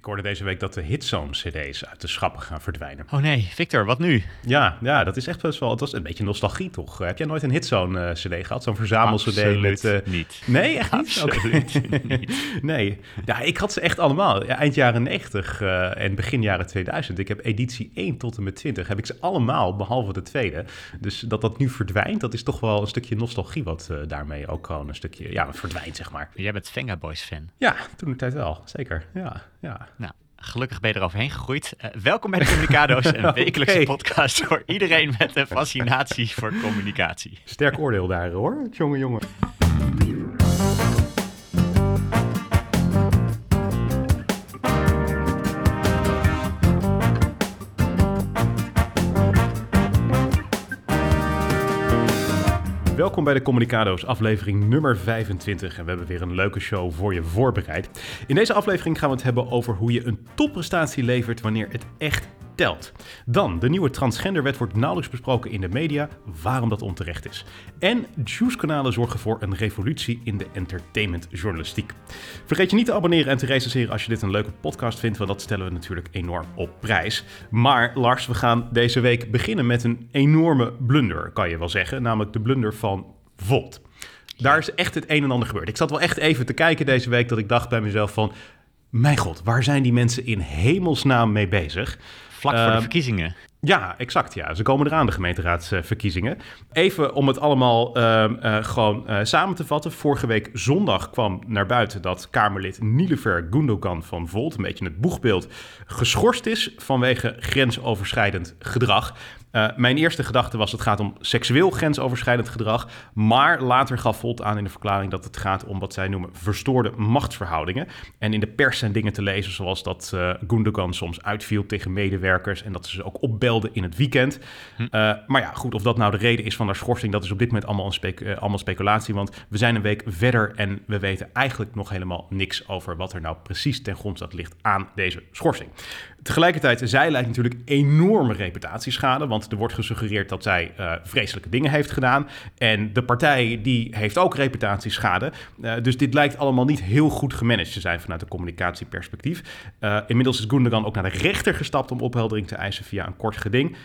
Ik hoorde deze week dat de Hitzone-cd's uit de schappen gaan verdwijnen. Oh nee, Victor, wat nu? Ja, ja, dat is echt best wel... Het was een beetje nostalgie, toch? Heb jij nooit een Hitzone-cd gehad? Zo'n verzamel-cd met... eh, niet. Nee, echt niet? Absoluut Oké. nee. Ja, ik had ze echt allemaal. Ja, eind jaren 90 eh, en begin jaren 2000. Ik heb editie 1 tot en met 20. Heb ik ze allemaal, behalve de tweede. Dus dat dat nu verdwijnt, dat is toch wel een stukje nostalgie... wat eh, daarmee ook gewoon een stukje... Ja, verdwijnt, zeg maar. Jij bent Venga Boys fan. Ja, toen de tijd wel. Zeker. Ja, ja. Nou, gelukkig ben je er overheen gegroeid. Eh, welkom bij de Communicado's, een wekelijkse podcast voor iedereen met een fascinatie voor communicatie. Sterk oordeel daar, hoor. Jongen, jongen. Welkom bij de Communicado's, aflevering nummer 25. En we hebben weer een leuke show voor je voorbereid. In deze aflevering gaan we het hebben over hoe je een topprestatie levert wanneer het echt Dan, de nieuwe transgenderwet wordt nauwelijks besproken in de media, waarom dat onterecht is. En Juice-kanalen zorgen voor een revolutie in de entertainmentjournalistiek. Vergeet je niet te abonneren en te recenseren als je dit een leuke podcast vindt, want dat stellen we natuurlijk enorm op prijs. Maar Lars, we gaan deze week beginnen met een enorme blunder, kan je wel zeggen, namelijk de blunder van Volt. Daar is echt het een en ander gebeurd. Ik zat wel echt even te kijken deze week dat ik dacht bij mezelf van... Mijn god, waar zijn die mensen in hemelsnaam mee bezig? Vlak voor de Ehm, verkiezingen. Ja, exact. Ja. Ze komen eraan, de gemeenteraadsverkiezingen. Even om het allemaal ehm, eh, gewoon eh, samen te vatten. Vorige week zondag kwam naar buiten dat Kamerlid Nilever Gundogan van Volt, een beetje het boegbeeld, geschorst is vanwege grensoverschrijdend gedrag. Eh, mijn eerste gedachte was het gaat om seksueel grensoverschrijdend gedrag. Maar later gaf Volt aan in de verklaring dat het gaat om wat zij noemen verstoorde machtsverhoudingen. En in de pers zijn dingen te lezen zoals dat Gundogan soms uitviel tegen medewerkers en dat ze ze ook opbelden in het weekend. Eh, maar ja, goed, of dat nou de reden is van haar schorsing, dat is op dit moment allemaal, een specu- eh, allemaal speculatie. Want we zijn een week verder en we weten eigenlijk nog helemaal niks over wat er nou precies ten grondslag ligt aan deze schorsing. Tegelijkertijd, zij lijkt natuurlijk enorme reputatieschade, want er wordt gesuggereerd dat zij eh, vreselijke dingen heeft gedaan. En de partij die heeft ook reputatieschade. Eh, dus dit lijkt allemaal niet heel goed gemanaged te zijn vanuit een communicatieperspectief. Eh, inmiddels is Gundogan ook naar de rechter gestapt om opheldering te eisen via een kort geding.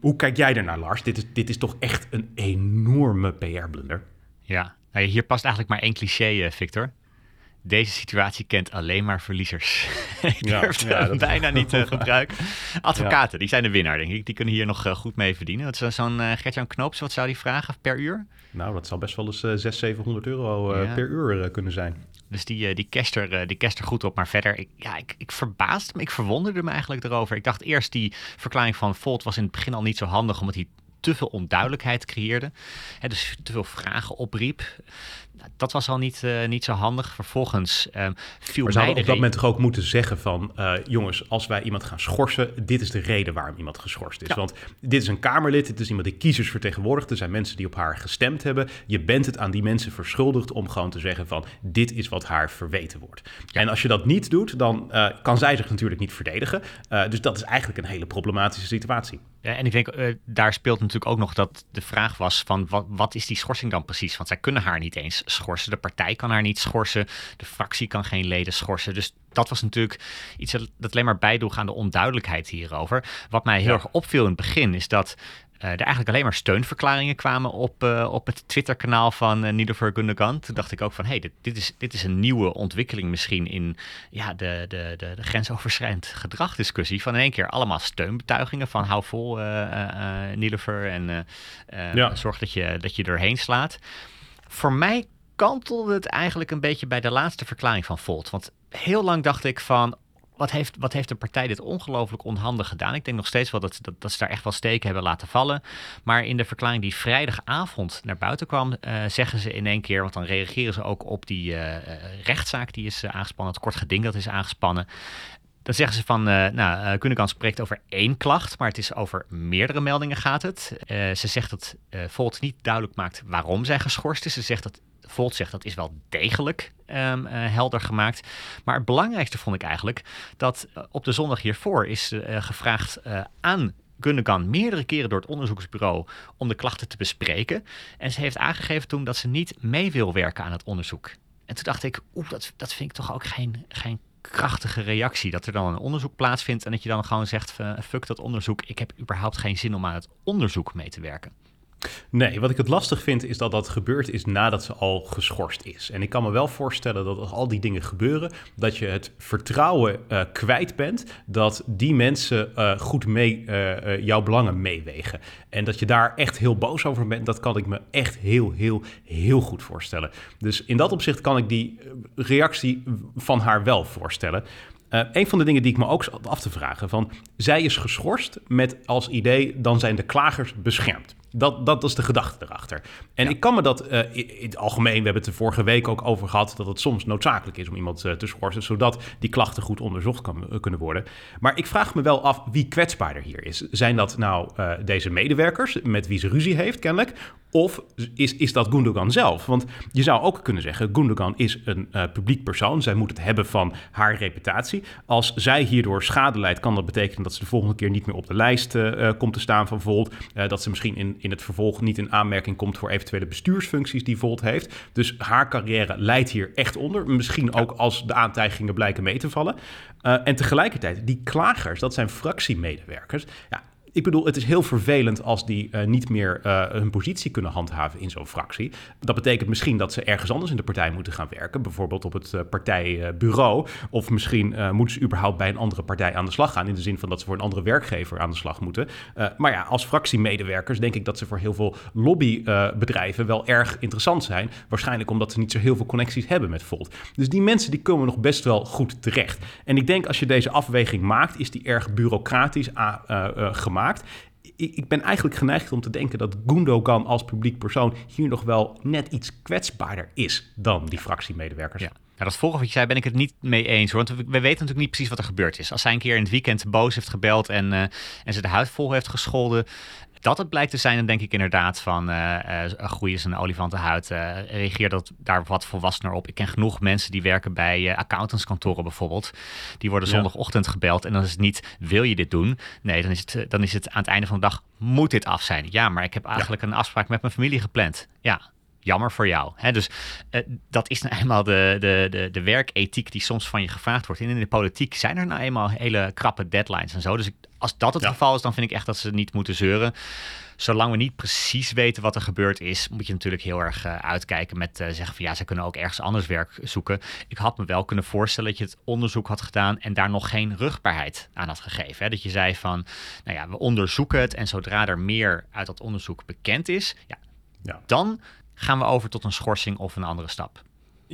Hoe kijk jij ernaar, Lars? Dit is, dit is toch echt een enorme PR-blunder. Ja, nou, hier past eigenlijk maar één cliché, Victor. Deze situatie kent alleen maar verliezers. ik Ja, durf ja, het dat- bijna niet te gebruiken. Advocaten, die zijn de winnaar, denk ik. Die kunnen hier nog eh, goed mee verdienen. Wat zou zo'n eh Gertjan Knoops, wat zou die vragen per uur? Nou, dat zal best wel eens eh 600, 700 euro eh, per uur eh, kunnen zijn. Dus die, eh, die, casht er, eh, die casht er goed op. Maar verder, ik, ja, ik, ik verbaasde me, ik verwonderde me eigenlijk erover. Ik dacht eerst, die verklaring van Volt was in het begin al niet zo handig, omdat hij te veel onduidelijkheid creëerde. Hè, dus te veel vragen opriep. Dat was al niet, eh, niet zo handig. Vervolgens ehm viel Maar mij op dat moment toch ook moeten zeggen van... eh, jongens, als wij iemand gaan schorsen... dit is de reden waarom iemand geschorst is. Ja. Want dit is een Kamerlid, dit is iemand die kiezers vertegenwoordigt. Er zijn mensen die op haar gestemd hebben. Je bent het aan die mensen verschuldigd om gewoon te zeggen van... dit is wat haar verweten wordt. En als je dat niet doet, dan eh, kan zij zich natuurlijk niet verdedigen. Dus dat is eigenlijk een hele problematische situatie. Ja, en ik denk, eh, daar speelt natuurlijk ook nog dat de vraag was van wat, wat is die schorsing dan precies? Want zij kunnen haar niet eens schorsen. De partij kan haar niet schorsen. De fractie kan geen leden schorsen. Dus dat was natuurlijk iets dat dat alleen maar bijdroeg aan de onduidelijkheid hierover. Wat mij heel Ja. erg opviel in het begin is dat er eigenlijk alleen maar steunverklaringen kwamen op, eh, op het Twitter-kanaal van uh, Niederver Gundogan. Toen dacht ik ook van, hé, hey, dit, dit, is, dit is een nieuwe ontwikkeling misschien in ja, de, de, de, de grensoverschrijdend gedragdiscussie. Van in één keer allemaal steunbetuigingen van hou vol, eh eh, eh, Niederver, en eh, eh, Ja. zorg dat je, dat je erheen slaat. Voor mij kantelde het eigenlijk een beetje bij de laatste verklaring van Volt. Want heel lang dacht ik van, wat heeft, wat heeft de partij dit ongelooflijk onhandig gedaan? Ik denk nog steeds wel dat, dat, dat ze daar echt wel steken hebben laten vallen. Maar in de verklaring die vrijdagavond naar buiten kwam, eh, zeggen ze in één keer, want dan reageren ze ook op die eh, eh, rechtszaak die is aangespannen, het kort geding dat is aangespannen. Dan zeggen ze van, nou, uh, Gundogan spreekt over één klacht, maar het is over meerdere meldingen gaat het. Ze zegt dat eh Volt niet duidelijk maakt waarom zij geschorst is. Ze zegt dat Volt zegt dat is wel degelijk um, uh, helder gemaakt. Maar het belangrijkste vond ik eigenlijk dat uh, op de zondag hiervoor is uh, gevraagd aan Gundogan meerdere keren door het onderzoeksbureau om de klachten te bespreken. En ze heeft aangegeven toen dat ze niet mee wil werken aan het onderzoek. En toen dacht ik, oeh, dat, dat vind ik toch ook geen, geen krachtige reactie. Dat er dan een onderzoek plaatsvindt en dat je dan gewoon zegt: fuck dat onderzoek, ik heb überhaupt geen zin om aan het onderzoek mee te werken. Nee, wat ik het lastig vind is dat dat gebeurd is nadat ze al geschorst is. En ik kan me wel voorstellen dat als al die dingen gebeuren, dat je het vertrouwen uh, kwijt bent dat die mensen uh, goed mee uh, jouw belangen meewegen. En dat je daar echt heel boos over bent, dat kan ik me echt heel, heel, heel goed voorstellen. Dus in dat opzicht kan ik die reactie van haar wel voorstellen. Uh, een van de dingen die ik me ook af te vragen: van zij is geschorst met als idee, dan zijn de klagers beschermd. Dat, dat is de gedachte erachter. En ik kan me dat uh, in het algemeen, we hebben het er vorige week ook over gehad, dat het soms noodzakelijk is om iemand uh, te schorsen, zodat die klachten goed onderzocht kan, uh, kunnen worden. Maar ik vraag me wel af wie kwetsbaarder hier is. Zijn dat nou deze medewerkers met wie ze ruzie heeft, kennelijk? Of is, is dat Gundogan zelf? Want je zou ook kunnen zeggen, Gundogan is een publiek persoon. Zij moet het hebben van haar reputatie. Als zij hierdoor schade leidt, kan dat betekenen dat ze de volgende keer niet meer op de lijst komt te staan van Volt. dat ze misschien in in het vervolg niet in aanmerking komt voor eventuele bestuursfuncties die Volt heeft. Dus haar carrière leidt hier echt onder. Misschien ook als de aantijgingen blijken mee te vallen. En tegelijkertijd, die klagers, dat zijn fractiemedewerkers. Ja, ik bedoel, het is heel vervelend als die uh, niet meer uh, hun positie kunnen handhaven in zo'n fractie. Dat betekent misschien dat ze ergens anders in de partij moeten gaan werken. Bijvoorbeeld op het uh, partijbureau. Of misschien moeten ze überhaupt bij een andere partij aan de slag gaan. In de zin van dat ze voor een andere werkgever aan de slag moeten. maar ja, als fractiemedewerkers denk ik dat ze voor heel veel lobbybedrijven wel erg interessant zijn. Waarschijnlijk omdat ze niet zo heel veel connecties hebben met Volt. Dus die mensen die komen nog best wel goed terecht. En ik denk als je deze afweging maakt, is die erg bureaucratisch gemaakt ik ben eigenlijk geneigd om te denken dat Gundogan als publiek persoon hier nog wel net iets kwetsbaarder is dan die fractiemedewerkers. Ja. Dat volgende wat je zei ben ik het niet mee eens. Want we, weten natuurlijk niet precies wat er gebeurd is. Als zij een keer in het weekend boos heeft gebeld en, uh, en ze de huid vol heeft gescholden dat het blijkt te zijn, dan denk ik inderdaad van uh, uh, groei is een olifantenhuid. Uh, reageer dat daar wat volwassener op. Ik ken genoeg mensen die werken bij accountantskantoren bijvoorbeeld. Die worden zondagochtend gebeld en dan is het niet, wil je dit doen? Nee, dan is het, dan is het aan het einde van de dag, moet dit af zijn? Ja, maar ik heb eigenlijk een afspraak met mijn familie gepland. Ja, jammer voor jou. Hè? Dus uh, dat is nou eenmaal de, de, de, de werkethiek die soms van je gevraagd wordt. En in de politiek zijn er nou eenmaal hele krappe deadlines en zo. Dus ik, als dat het geval is, dan vind ik echt dat ze niet moeten zeuren. Zolang we niet precies weten wat er gebeurd is, moet je natuurlijk heel erg uh, uitkijken met uh, zeggen van ja, ze kunnen ook ergens anders werk zoeken. Ik had me wel kunnen voorstellen dat je het onderzoek had gedaan en daar nog geen rugbaarheid aan had gegeven. Hè? Dat je zei van, nou ja, we onderzoeken het en zodra er meer uit dat onderzoek bekend is, ja, ja. dan gaan we over tot een schorsing of een andere stap.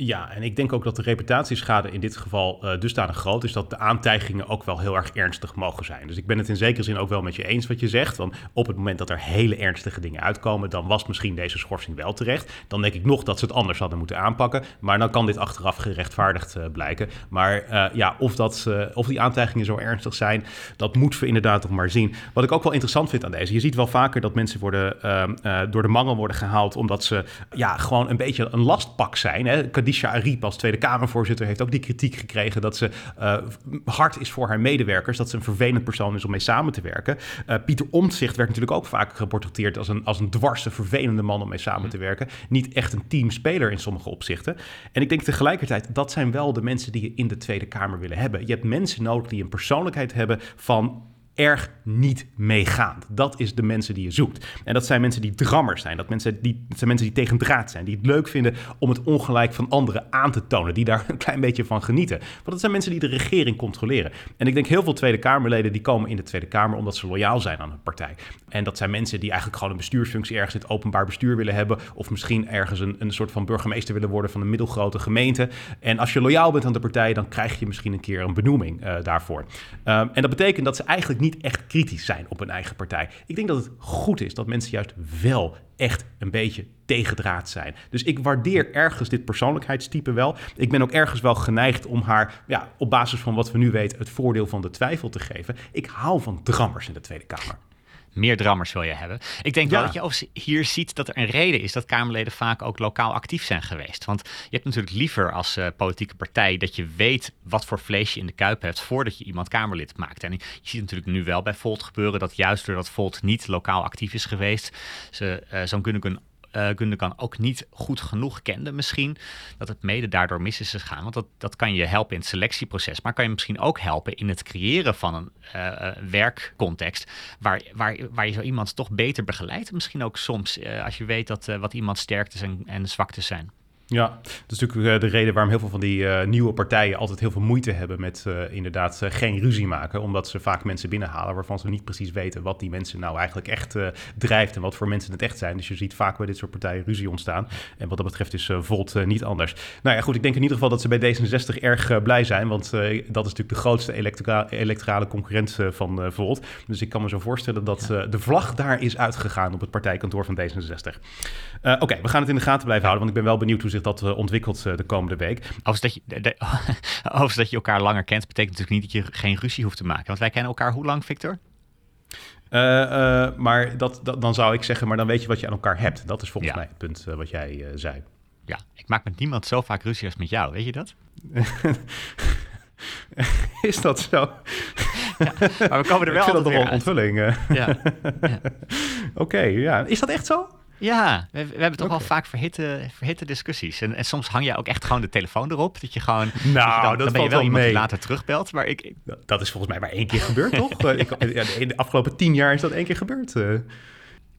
Ja, en ik denk ook dat de reputatieschade in dit geval uh, dusdanig groot is dat de aantijgingen ook wel heel erg ernstig mogen zijn. Dus ik ben het in zekere zin ook wel met je eens wat je zegt. Want op het moment dat er hele ernstige dingen uitkomen, dan was misschien deze schorsing wel terecht. Dan denk ik nog dat ze het anders hadden moeten aanpakken. Maar dan kan dit achteraf gerechtvaardigd uh, blijken. Maar uh, ja, of, dat, of die aantijgingen zo ernstig zijn, dat moeten we inderdaad nog maar zien. Wat ik ook wel interessant vind aan deze, je ziet wel vaker dat mensen worden, ehm, door de mangel worden gehaald omdat ze ja, gewoon een beetje een lastpak zijn. Hè? Khadija Ariep als Tweede Kamervoorzitter heeft ook die kritiek gekregen dat ze uh, hard is voor haar medewerkers, dat ze een vervelend persoon is om mee samen te werken. Uh, Pieter Omtzigt werd natuurlijk ook vaak geportretteerd als een, als een dwarse, vervelende man om mee samen mhm. te werken. Niet echt een teamspeler in sommige opzichten. En ik denk tegelijkertijd, dat zijn wel de mensen die je in de Tweede Kamer willen hebben. Je hebt mensen nodig die een persoonlijkheid hebben van erg niet meegaand. Dat is de mensen die je zoekt. En dat zijn mensen die drammers zijn. Dat, mensen die, dat zijn mensen die tegen draad zijn. Die het leuk vinden om het ongelijk van anderen aan te tonen. Die daar een klein beetje van genieten. Want dat zijn mensen die de regering controleren. En ik denk heel veel Tweede Kamerleden die komen in de Tweede Kamer omdat ze loyaal zijn aan een partij. En dat zijn mensen die eigenlijk gewoon een bestuursfunctie ergens in het openbaar bestuur willen hebben. Of misschien ergens een, een soort van burgemeester willen worden van een middelgrote gemeente. En als je loyaal bent aan de partij, dan krijg je misschien een keer een benoeming uh, daarvoor. Um, en dat betekent dat ze eigenlijk niet niet echt kritisch zijn op hun eigen partij. Ik denk dat het goed is dat mensen juist wel echt een beetje tegendraad zijn. Dus ik waardeer ergens dit persoonlijkheidstype wel. Ik ben ook ergens wel geneigd om haar, ja, op basis van wat we nu weten, het voordeel van de twijfel te geven. Ik hou van drammers in de Tweede Kamer meer drammers wil je hebben. Ik denk wel dat je hier ziet dat er een reden is dat Kamerleden vaak ook lokaal actief zijn geweest. Want je hebt natuurlijk liever als uh, politieke partij dat je weet wat voor vlees je in de kuip hebt voordat je iemand Kamerlid maakt. En je ziet natuurlijk nu wel bij Volt gebeuren dat juist doordat Volt niet lokaal actief is geweest, ze uh, zo'n kunnen uh, Gundogan ook niet goed genoeg kende misschien. Dat het mede daardoor mis is gegaan. Want dat, dat kan je helpen in het selectieproces. Maar kan je misschien ook helpen in het creëren van een uh, werkcontext. Waar, waar, waar je zo iemand toch beter begeleidt. Misschien ook soms als je weet dat, wat iemand sterktes en zwaktes zijn. Ja, dat is natuurlijk eh, de reden waarom heel veel van die uh, nieuwe partijen altijd heel veel moeite hebben met uh, inderdaad geen ruzie maken. Omdat ze vaak mensen binnenhalen waarvan ze niet precies weten wat die mensen nou eigenlijk echt drijft en wat voor mensen het echt zijn. Dus je ziet vaak bij dit soort partijen ruzie ontstaan. En wat dat betreft is Volt niet anders. Nou ja, goed, ik denk in ieder geval dat ze bij D66 erg blij zijn, want dat is natuurlijk de grootste elektra electorale concurrent van Volt. Dus ik kan me zo voorstellen dat de vlag daar is uitgegaan op het partijkantoor van D66. Oké, we gaan het in de gaten blijven houden, want ik ben wel benieuwd hoe zich dat uh, ontwikkelt uh, de komende week. Overigens dat, je, de, overigens dat je elkaar langer kent, betekent natuurlijk niet dat je geen ruzie hoeft te maken. Want wij kennen elkaar hoe lang, Victor? Uh, maar dat, dat, dan zou ik zeggen, maar dan weet je wat je aan elkaar hebt. Dat is volgens ja. mij het punt wat jij zei. Ja, ik maak met niemand zo vaak ruzie als met jou, weet je dat? is dat zo? Ja, maar we komen er wel ik vind dat nog een onthulling. Ja. ja. Oké, okay, ja. Is dat echt zo? Ja, we, we hebben toch okay. wel vaak verhitte, verhitte discussies. En, en, soms hang je ook echt gewoon de telefoon erop. Dat je gewoon. Nou, dat, je dan, dat dan ben je wel iemand mee. die later terugbelt. Maar ik, ik... Dat is volgens mij maar één keer gebeurd, toch? ik, in de afgelopen tien jaar is dat één keer gebeurd.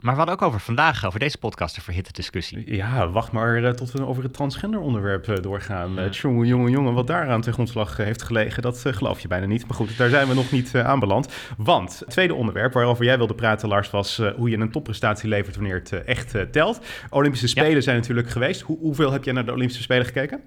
Maar we hadden ook over vandaag, over deze podcast, een verhitte discussie. Ja, wacht maar uh, tot we over het transgender onderwerp uh, doorgaan. Ja. jongen, jongen, jongen, wat daaraan ten grondslag heeft gelegen, dat geloof je bijna niet. Maar goed, daar zijn we nog niet aanbeland. Want het tweede onderwerp waarover jij wilde praten, Lars, was hoe je een topprestatie levert wanneer het echt telt. Olympische Spelen ja. zijn natuurlijk geweest. Hoe, hoeveel heb jij naar de Olympische Spelen gekeken?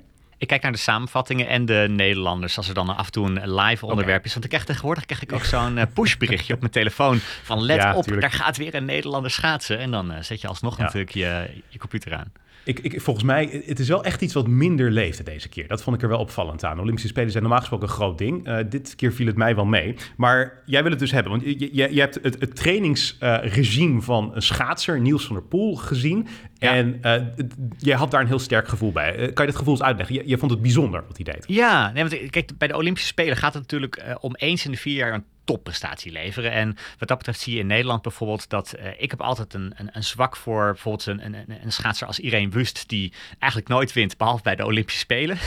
Ik kijk naar de samenvattingen en de Nederlanders als er dan af en toe een live onderwerp okay. is. Want ik krijg tegenwoordig krijg ik ook zo'n uh, pushberichtje op mijn telefoon van let ja, op, tuurlijk. daar gaat weer een Nederlander schaatsen. En dan uh, zet je alsnog ja. natuurlijk je, je computer aan. Ik, ik, volgens mij, het is wel echt iets wat minder leefde deze keer. Dat vond ik er wel opvallend aan. Olympische Spelen zijn normaal gesproken een groot ding. Uh, dit keer viel het mij wel mee. Maar jij wil het dus hebben. Want je, je, je hebt het, het trainingsregime uh, van een schaatser, Niels van der Poel, gezien. Ja. En uh, je had daar een heel sterk gevoel bij. kan je dat gevoel eens uitleggen? Je, je, vond het bijzonder wat hij deed. Ja, nee, want kijk, bij de Olympische Spelen gaat het natuurlijk om eens in de vier jaar een topprestatie leveren. En wat dat betreft zie je in Nederland bijvoorbeeld dat uh, ik heb altijd een, een, een, zwak voor bijvoorbeeld een, een, een schaatser als Irene Wust, die eigenlijk nooit wint, behalve bij de Olympische Spelen.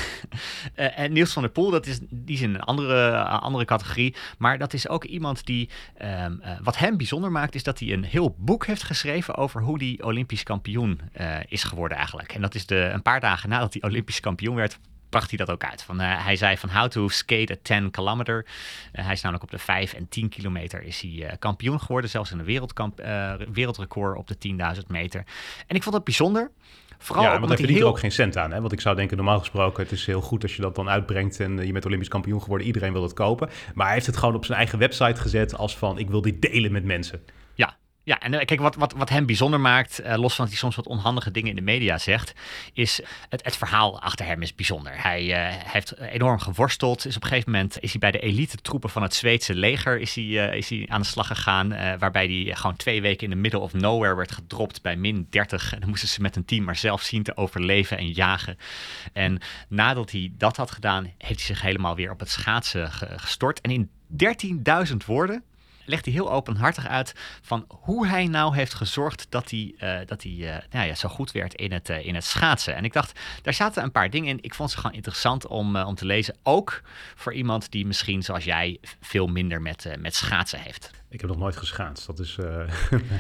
uh, en Niels van der Poel, dat is, die is in een andere, uh, andere categorie. Maar dat is ook iemand die, um, wat hem bijzonder maakt, is dat hij een heel boek heeft geschreven over hoe hij Olympisch kampioen is geworden eigenlijk. En dat is de, een paar dagen nadat hij Olympisch kampioen werd, bracht hij dat ook uit. Van, uh, hij zei van how to skate at 10 kilometer. Uh, hij is namelijk op de 5 en 10 kilometer is hij uh, kampioen geworden. Zelfs in een wereldkamp, wereldrecord op de 10.000 meter. En ik vond dat bijzonder. Vooral ja, want hij verdient heel... er ook geen cent aan. Hè? Want ik zou denken, normaal gesproken, het is heel goed als je dat dan uitbrengt en je bent Olympisch kampioen geworden. Iedereen wil het kopen. Maar hij heeft het gewoon op zijn eigen website gezet als van, ik wil dit delen met mensen. Ja, en kijk, wat, wat, wat hem bijzonder maakt, uh, los van dat hij soms wat onhandige dingen in de media zegt, is het, het verhaal achter hem is bijzonder. Hij uh, heeft enorm geworsteld. Is op een gegeven moment is hij bij de elite troepen van het Zweedse leger is hij, is hij aan de slag gegaan. waarbij hij gewoon twee weken in de middle of nowhere werd gedropt bij min 30. En dan moesten ze met een team maar zelf zien te overleven en jagen. En nadat hij dat had gedaan, heeft hij zich helemaal weer op het schaatsen gestort. En in 13.000 woorden legt hij heel openhartig uit van hoe hij nou heeft gezorgd dat hij, uh, dat hij uh, nou ja, zo goed werd in het, uh, in het schaatsen. En ik dacht, daar zaten een paar dingen in. Ik vond ze gewoon interessant om, om te lezen. Ook voor iemand die misschien, zoals jij, veel minder met, met schaatsen heeft. Ik heb nog nooit geschaatst. Dat is. Uh,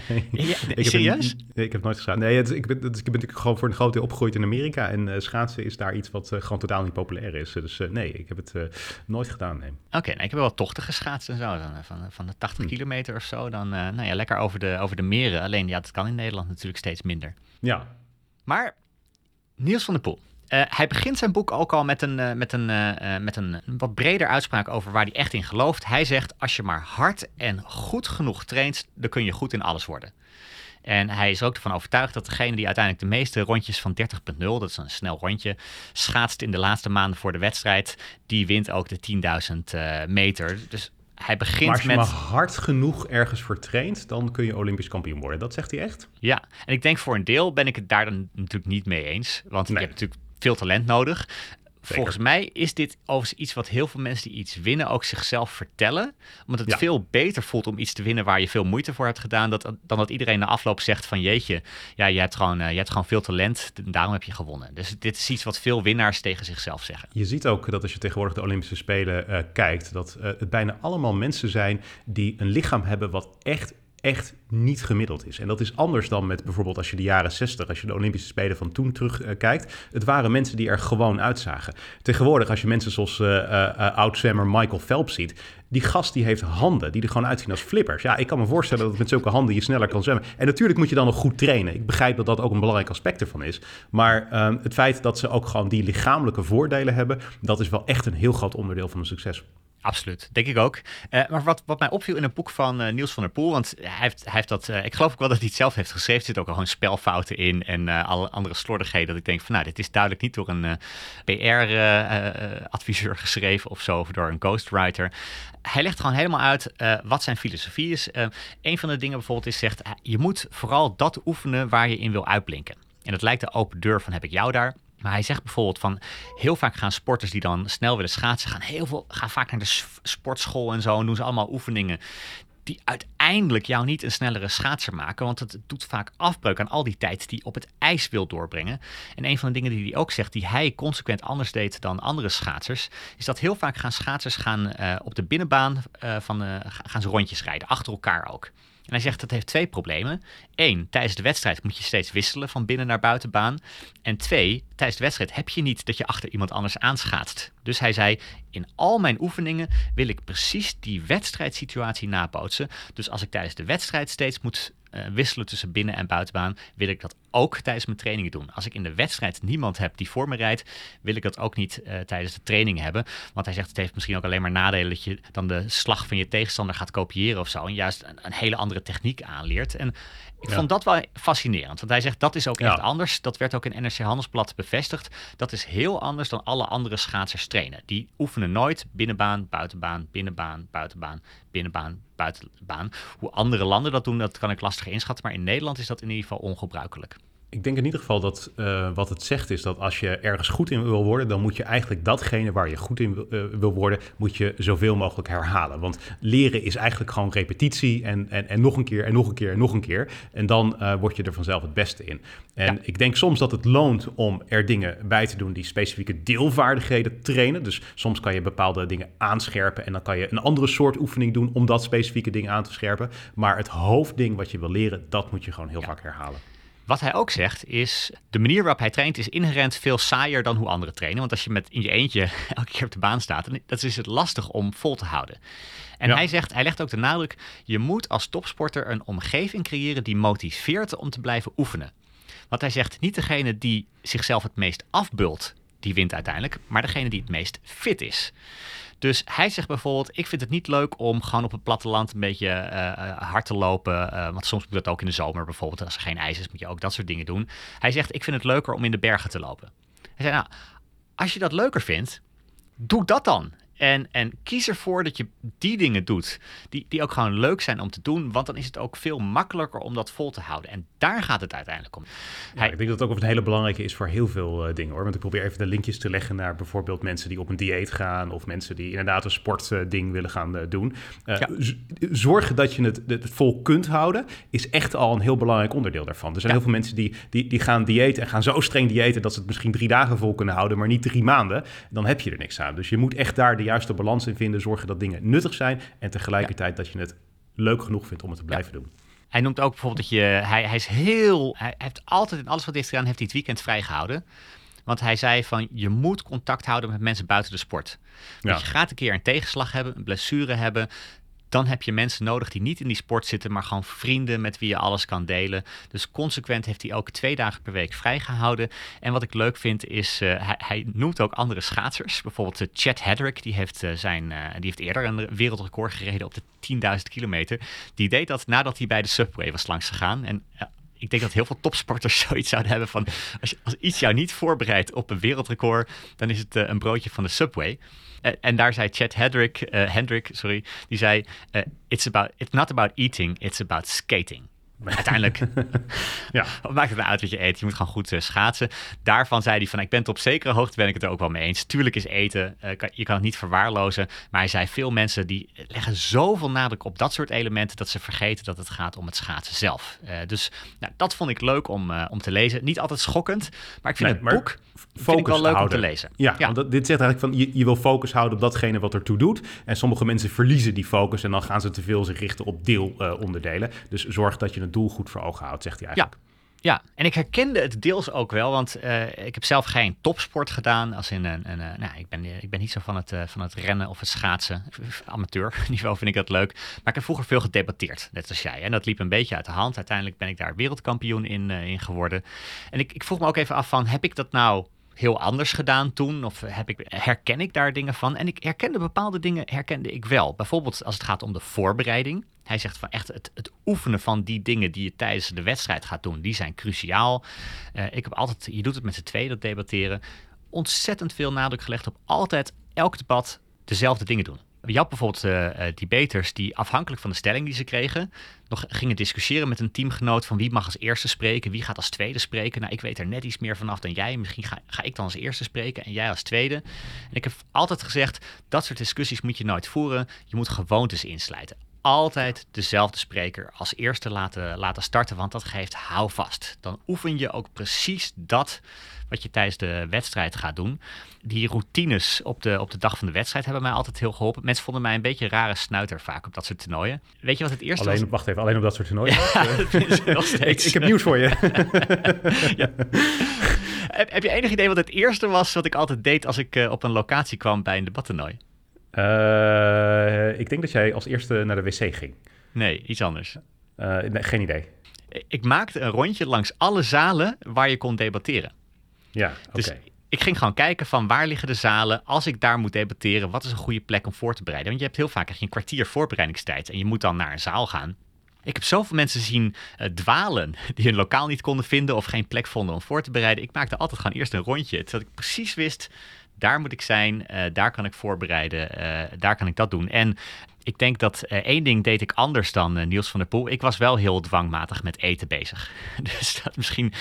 nee. ja, ik serieus? Heb, nee, ik heb nooit geschaatst. Nee, het, ik, ben, het, ik ben natuurlijk gewoon voor een groot deel opgegroeid in Amerika. En uh, schaatsen is daar iets wat uh, gewoon totaal niet populair is. Dus nee, ik heb het nooit gedaan. Nee. Oké, okay, nou, ik heb wel tochten geschaatst en zo. Dan, van, van de 80 hm. kilometer of zo. Dan nou ja, lekker over de, over de meren. Alleen ja, dat kan in Nederland natuurlijk steeds minder. Ja. Maar Niels van der Poel. Uh, hij begint zijn boek ook al met een, uh, met, een, uh, met een wat breder uitspraak over waar hij echt in gelooft. Hij zegt: Als je maar hard en goed genoeg traint, dan kun je goed in alles worden. En hij is ook ervan overtuigd dat degene die uiteindelijk de meeste rondjes van 30.0, dat is een snel rondje, schaatst in de laatste maanden voor de wedstrijd, die wint ook de 10.000 meter. Dus hij begint maar als je met... maar hard genoeg ergens voor traint, dan kun je Olympisch kampioen worden. Dat zegt hij echt? Ja, en ik denk voor een deel ben ik het daar dan natuurlijk niet mee eens. Want nee. je hebt natuurlijk veel talent nodig. Volgens mij is dit overigens iets wat heel veel mensen die iets winnen ook zichzelf vertellen. Omdat het Ja. veel beter voelt om iets te winnen waar je veel moeite voor hebt gedaan. Dat, dan dat iedereen na afloop zegt van jeetje, ja, je, hebt gewoon, eh, je hebt gewoon veel talent. en Daarom heb je gewonnen. Dus dit is iets wat veel winnaars tegen zichzelf zeggen. Je ziet ook dat als je tegenwoordig de Olympische Spelen eh, kijkt, dat eh, het bijna allemaal mensen zijn die een lichaam hebben wat echt, echt niet gemiddeld is. En dat is anders dan met bijvoorbeeld als je de jaren 60, als je de Olympische Spelen van toen terugkijkt. het waren mensen die er gewoon uitzagen. Tegenwoordig, als je mensen zoals eh eh, eh, oud-zwemmer Michael Phelps ziet, die gast die heeft handen die er gewoon uitzien als flippers. Ja, ik kan me voorstellen dat met zulke handen je sneller kan zwemmen. En natuurlijk moet je dan nog goed trainen. Ik begrijp dat dat ook een belangrijk aspect ervan is. Maar ehm, het feit dat ze ook gewoon die lichamelijke voordelen hebben, dat is wel echt een heel groot onderdeel van een succes. Absoluut, denk ik ook. Eh, maar wat, wat mij opviel in een boek van eh, Niels van der Poel, want hij heeft, hij heeft dat, eh, ik geloof ook wel dat hij het zelf heeft geschreven, er zitten ook al gewoon spelfouten in en alle andere slordigheden. Dat ik denk van, nou, dit is duidelijk niet door een PR-adviseur geschreven of zo, of door een ghostwriter. Hij legt gewoon helemaal uit wat zijn filosofie is. Een van de dingen bijvoorbeeld is, zegt, je moet vooral dat oefenen waar je in wil uitblinken. En dat lijkt de open deur van heb ik jou daar. Maar hij zegt bijvoorbeeld van heel vaak gaan sporters die dan snel willen schaatsen, gaan heel veel, gaan vaak naar de sportschool en zo en doen ze allemaal oefeningen die uiteindelijk jou niet een snellere schaatser maken, want het doet vaak afbreuk aan al die tijd die op het ijs wil doorbrengen. En een van de dingen die hij ook zegt, die hij consequent anders deed dan andere schaatsers, is dat heel vaak gaan schaatsers gaan eh, op de binnenbaan eh, van ga- gaan ze rondjes rijden, achter elkaar ook. En hij zegt dat heeft twee problemen. Eén, tijdens de wedstrijd moet je steeds wisselen van binnen naar buitenbaan. En twee, tijdens de wedstrijd heb je niet dat je achter iemand anders aanschaatst. Dus hij zei, in al mijn oefeningen wil ik precies die wedstrijdsituatie nabootsen. Dus als ik tijdens de wedstrijd steeds moet eh, wisselen tussen binnen- en buitenbaan, wil ik dat ook tijdens mijn trainingen doen. Als ik in de wedstrijd niemand heb die voor me rijdt, wil ik dat ook niet eh, tijdens de training hebben. Want hij zegt, het heeft misschien ook alleen maar nadelen dat je dan de slag van je tegenstander gaat kopiëren of zo. En juist een, een hele andere techniek aanleert. En ik Ja. vond dat wel fascinerend. Want hij zegt, dat is ook echt Ja. anders. Dat werd ook in NRC Handelsblad bevestigd. Dat is heel anders dan alle andere schaatsers trainen. Die oefenen nooit binnenbaan, buitenbaan, binnenbaan, buitenbaan, binnenbaan, buitenbaan. Hoe andere landen dat doen, dat kan ik lastig inschatten. Maar in Nederland is dat in ieder geval ongebruikelijk. Ik denk in ieder geval dat eh, wat het zegt is dat als je ergens goed in wil worden, dan moet je eigenlijk datgene waar je goed in wil, eh, wil worden, moet je zoveel mogelijk herhalen. Want leren is eigenlijk gewoon repetitie en, en, en nog een keer en nog een keer en nog een keer. En dan eh, word je er vanzelf het beste in. En Ja. ik denk soms dat het loont om er dingen bij te doen die specifieke deelvaardigheden trainen. Dus soms kan je bepaalde dingen aanscherpen en dan kan je een andere soort oefening doen om dat specifieke ding aan te scherpen. Maar het hoofdding wat je wil leren, dat moet je gewoon heel Ja. vaak herhalen. Wat hij ook zegt is, de manier waarop hij traint is inherent veel saaier dan hoe anderen trainen. Want als je met in je eentje elke keer op de baan staat, dan dat is het lastig om vol te houden. En Ja. hij zegt, hij legt ook de nadruk, je moet als topsporter een omgeving creëren die motiveert om te blijven oefenen. Want hij zegt, niet degene die zichzelf het meest afbult, die wint uiteindelijk, maar degene die het meest fit is. Dus hij zegt bijvoorbeeld, ik vind het niet leuk om gewoon op het platteland een beetje eh, eh, hard te lopen. eh, want soms moet dat ook in de zomer bijvoorbeeld. Als er geen ijs is, moet je ook dat soort dingen doen. Hij zegt, ik vind het leuker om in de bergen te lopen. Hij zei, nou, als je dat leuker vindt, doe dat dan. En, en kies ervoor dat je die dingen doet, die, die ook gewoon leuk zijn om te doen. Want dan is het ook veel makkelijker om dat vol te houden. En daar gaat het uiteindelijk om. Ja, Hij- ik denk dat het ook een hele belangrijke is voor heel veel eh, dingen hoor. Want ik probeer even de linkjes te leggen naar bijvoorbeeld mensen die op een dieet gaan. Of mensen die inderdaad een sportding willen gaan eh, doen. Eh, Ja. Zorgen dat je het, het vol kunt houden, is echt al een heel belangrijk onderdeel daarvan. Er zijn Ja. heel veel mensen die, die, die gaan diëten en gaan zo streng diëten dat ze het misschien drie dagen vol kunnen houden, maar niet drie maanden. Dan heb je er niks aan. Dus je moet echt daar de juiste balans in vinden. Zorgen dat dingen nuttig zijn en tegelijkertijd dat je het leuk genoeg vindt om het te blijven doen. Hij noemt ook bijvoorbeeld dat je. Hij, hij is heel. Hij heeft altijd in alles wat hij heeft gedaan, heeft hij het weekend vrijgehouden. Want hij zei van je moet contact houden met mensen buiten de sport. Ja. Want je gaat een keer een tegenslag hebben, een blessure hebben. Dan heb je mensen nodig die niet in die sport zitten, maar gewoon vrienden met wie je alles kan delen. Dus consequent heeft hij ook twee dagen per week vrijgehouden. En wat ik leuk vind is, eh, hij, hij noemt ook andere schaatsers. Bijvoorbeeld uh, Chad Hedrick, die heeft, eh, zijn, eh, die heeft eerder een wereldrecord gereden op de 10.000 kilometer. Die deed dat nadat hij bij de Subway was langs gegaan. En ik denk dat heel veel topsporters zoiets zouden hebben van... als, als iets jou niet voorbereidt op een wereldrecord... dan is het eh, een broodje van de Subway. En daar zei Chad Hedrick, eh, Hendrick, sorry, die zei... eh, it's, about, it's not about eating, it's about skating. uiteindelijk ja. wat maakt het nou uit wat je eet? Je moet gewoon goed uh, schaatsen. Daarvan zei hij van, ik ben het op zekere hoogte ben ik het er ook wel mee eens. Tuurlijk is eten, uh, kan, je kan het niet verwaarlozen. Maar hij zei, veel mensen die leggen zoveel nadruk op dat soort elementen... dat ze vergeten dat het gaat om het schaatsen zelf. Uh, dus nou, dat vond ik leuk om, om te lezen. Niet altijd schokkend, maar ik vind nee, het boek vind ik wel leuk houden. om te lezen. Ja, ja. Want dit zegt eigenlijk van, je, je wil focus houden op datgene wat ertoe doet. En sommige mensen verliezen die focus en dan gaan ze te veel zich richten op deelonderdelen. dus zorg dat je doel goed voor ogen houdt, zegt hij eigenlijk. Ja. Ja, en ik herkende het deels ook wel, want uh, ik heb zelf geen topsport gedaan. Als in een, een, een nou, ik, ben, ik ben niet zo van het, van het rennen of het schaatsen. Amateur niveau vind ik dat leuk. Maar ik heb vroeger veel gedebatteerd, net als jij. En dat liep een beetje uit de hand. Uiteindelijk ben ik daar wereldkampioen in, in geworden. En ik, ik vroeg me ook even af van, heb ik dat nou heel anders gedaan toen? Of heb ik, herken ik daar dingen van? En ik herkende bepaalde dingen, herkende ik wel. Bijvoorbeeld als het gaat om de voorbereiding. Hij zegt van echt het, het oefenen van die dingen die je tijdens de wedstrijd gaat doen, die zijn cruciaal. Uh, ik heb altijd, je doet het met z'n tweeën, dat debatteren. Ontzettend veel nadruk gelegd op altijd elk debat dezelfde dingen doen. Je had bijvoorbeeld uh, debaters die afhankelijk van de stelling die ze kregen, nog gingen discussiëren met een teamgenoot van wie mag als eerste spreken, wie gaat als tweede spreken. Nou, ik weet er net iets meer vanaf dan jij. Misschien ga, ga ik dan als eerste spreken en jij als tweede. En ik heb altijd gezegd, dat soort discussies moet je nooit voeren. Je moet gewoontes insluiten altijd dezelfde spreker als eerste laten, laten starten, want dat geeft houvast. Dan oefen je ook precies dat wat je tijdens de wedstrijd gaat doen. Die routines op de, op de dag van de wedstrijd hebben mij altijd heel geholpen. Mensen vonden mij een beetje een rare snuiter vaak op dat soort toernooien. Weet je wat het eerste alleen, was? Wacht even, alleen op dat soort toernooien? Ja, ik, ik, heb nieuws voor je. ja. heb, heb, je enig idee wat het eerste was wat ik altijd deed als ik uh, op een locatie kwam bij een debattoernooi? Uh, ik denk dat jij als eerste naar de wc ging. Nee, iets anders. Uh, nee, geen idee. Ik maakte een rondje langs alle zalen waar je kon debatteren. Ja, oké. Dus ik ging gewoon kijken van waar liggen de zalen. Als ik daar moet debatteren, wat is een goede plek om voor te bereiden? Want je hebt heel vaak een kwartier voorbereidingstijd en je moet dan naar een zaal gaan. Ik heb zoveel mensen zien uh, dwalen die hun lokaal niet konden vinden of geen plek vonden om voor te bereiden. Ik maakte altijd gewoon eerst een rondje, zodat ik precies wist daar moet ik zijn, uh, daar kan ik voorbereiden, uh, daar kan ik dat doen. En ik denk dat uh, één ding deed ik anders dan Niels van der Poel. Ik was wel heel dwangmatig met eten bezig. dus dat misschien,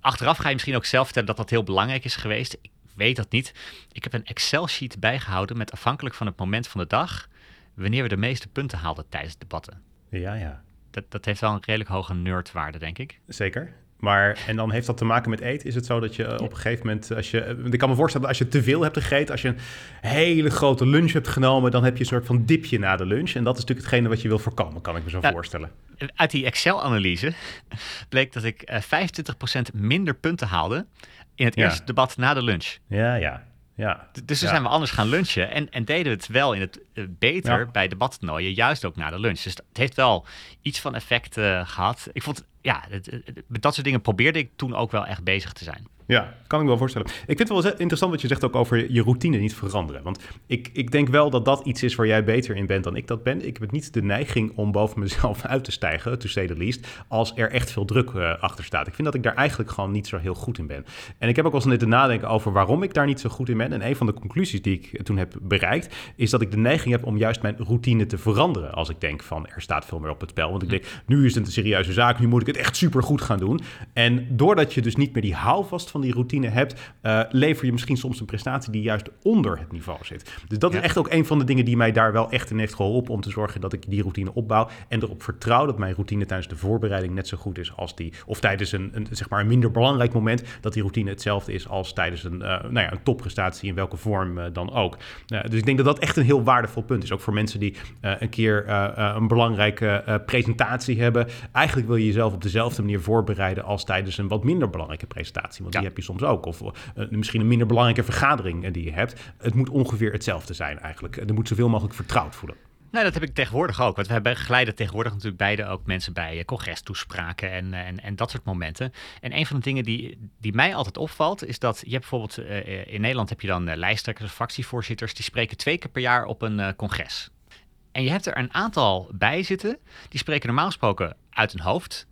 achteraf ga je misschien ook zelf vertellen dat dat heel belangrijk is geweest. Ik weet dat niet. Ik heb een Excel-sheet bijgehouden met afhankelijk van het moment van de dag, wanneer we de meeste punten haalden tijdens debatten. Ja, ja. Dat, dat heeft wel een redelijk hoge nerdwaarde, denk ik. Zeker. Maar, en dan heeft dat te maken met eten. Is het zo dat je op een gegeven moment, als je, ik kan me voorstellen, als je te veel hebt gegeten, als je een hele grote lunch hebt genomen, dan heb je een soort van dipje na de lunch. En dat is natuurlijk hetgene wat je wil voorkomen, kan ik me zo ja, voorstellen. Uit die Excel-analyse bleek dat ik uh, 25% minder punten haalde in het ja. eerste debat na de lunch. Ja, ja. Ja, dus toen ja. zijn we anders gaan lunchen en, en deden het wel in het uh, beter ja. bij debattoernooien, juist ook na de lunch. Dus het heeft wel iets van effect uh, gehad. Ik vond, ja, het, het, met dat soort dingen probeerde ik toen ook wel echt bezig te zijn. Ja, kan ik wel voorstellen. Ik vind het wel interessant wat je zegt ook over je routine niet veranderen. Want ik, ik denk wel dat dat iets is waar jij beter in bent dan ik dat ben. Ik heb niet de neiging om boven mezelf uit te stijgen, to say the least, als er echt veel druk uh, achter staat. Ik vind dat ik daar eigenlijk gewoon niet zo heel goed in ben. En ik heb ook wel eens net te nadenken over waarom ik daar niet zo goed in ben. En een van de conclusies die ik toen heb bereikt, is dat ik de neiging heb om juist mijn routine te veranderen. Als ik denk van er staat veel meer op het spel. Want ik denk, nu is het een serieuze zaak, nu moet ik het echt super goed gaan doen. En doordat je dus niet meer die houvast van die routine hebt, uh, lever je misschien soms een prestatie die juist onder het niveau zit. Dus dat ja. is echt ook een van de dingen die mij daar wel echt in heeft geholpen om te zorgen dat ik die routine opbouw en erop vertrouw dat mijn routine tijdens de voorbereiding net zo goed is als die, of tijdens een, een zeg maar een minder belangrijk moment, dat die routine hetzelfde is als tijdens een, uh, nou ja, een topprestatie in welke vorm uh, dan ook. dus ik denk dat dat echt een heel waardevol punt is, ook voor mensen die een keer een belangrijke presentatie hebben. Eigenlijk wil je jezelf op dezelfde manier voorbereiden als tijdens een wat minder belangrijke presentatie, want ja. die je soms ook. Of uh, misschien een minder belangrijke vergadering uh, die je hebt. Het moet ongeveer hetzelfde zijn eigenlijk. Er moet zoveel mogelijk vertrouwd voelen. Nou, dat heb ik tegenwoordig ook. Want we hebben geleiden tegenwoordig natuurlijk beide ook mensen bij uh, congrestoespraken en, en, en dat soort momenten. En een van de dingen die, die mij altijd opvalt, is dat je bijvoorbeeld in Nederland heb je dan lijsttrekkers of fractievoorzitters, die spreken twee keer per jaar op een congres. En je hebt er een aantal bij zitten, die spreken normaal gesproken uit hun hoofd.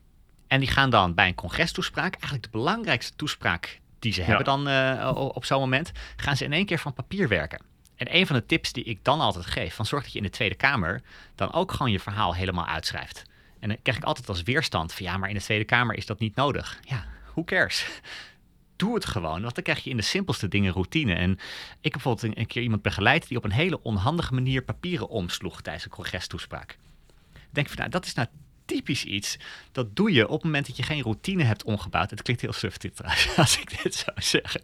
En die gaan dan bij een congrestoespraak, eigenlijk de belangrijkste toespraak die ze ja. hebben dan uh, op zo'n moment, gaan ze in één keer van papier werken. En een van de tips die ik dan altijd geef, van zorg dat je in de Tweede Kamer dan ook gewoon je verhaal helemaal uitschrijft. En dan krijg ik altijd als weerstand van ja, maar in de Tweede Kamer is dat niet nodig. Ja, who cares? Doe het gewoon, want dan krijg je in de simpelste dingen routine. En ik heb bijvoorbeeld een, een keer iemand begeleid die op een hele onhandige manier papieren omsloeg tijdens een congrestoespraak. Denk van, nou, dat is nou typisch iets. Dat doe je op het moment dat je geen routine hebt omgebouwd. Het klinkt heel suftig trouwens, als ik dit zou zeggen.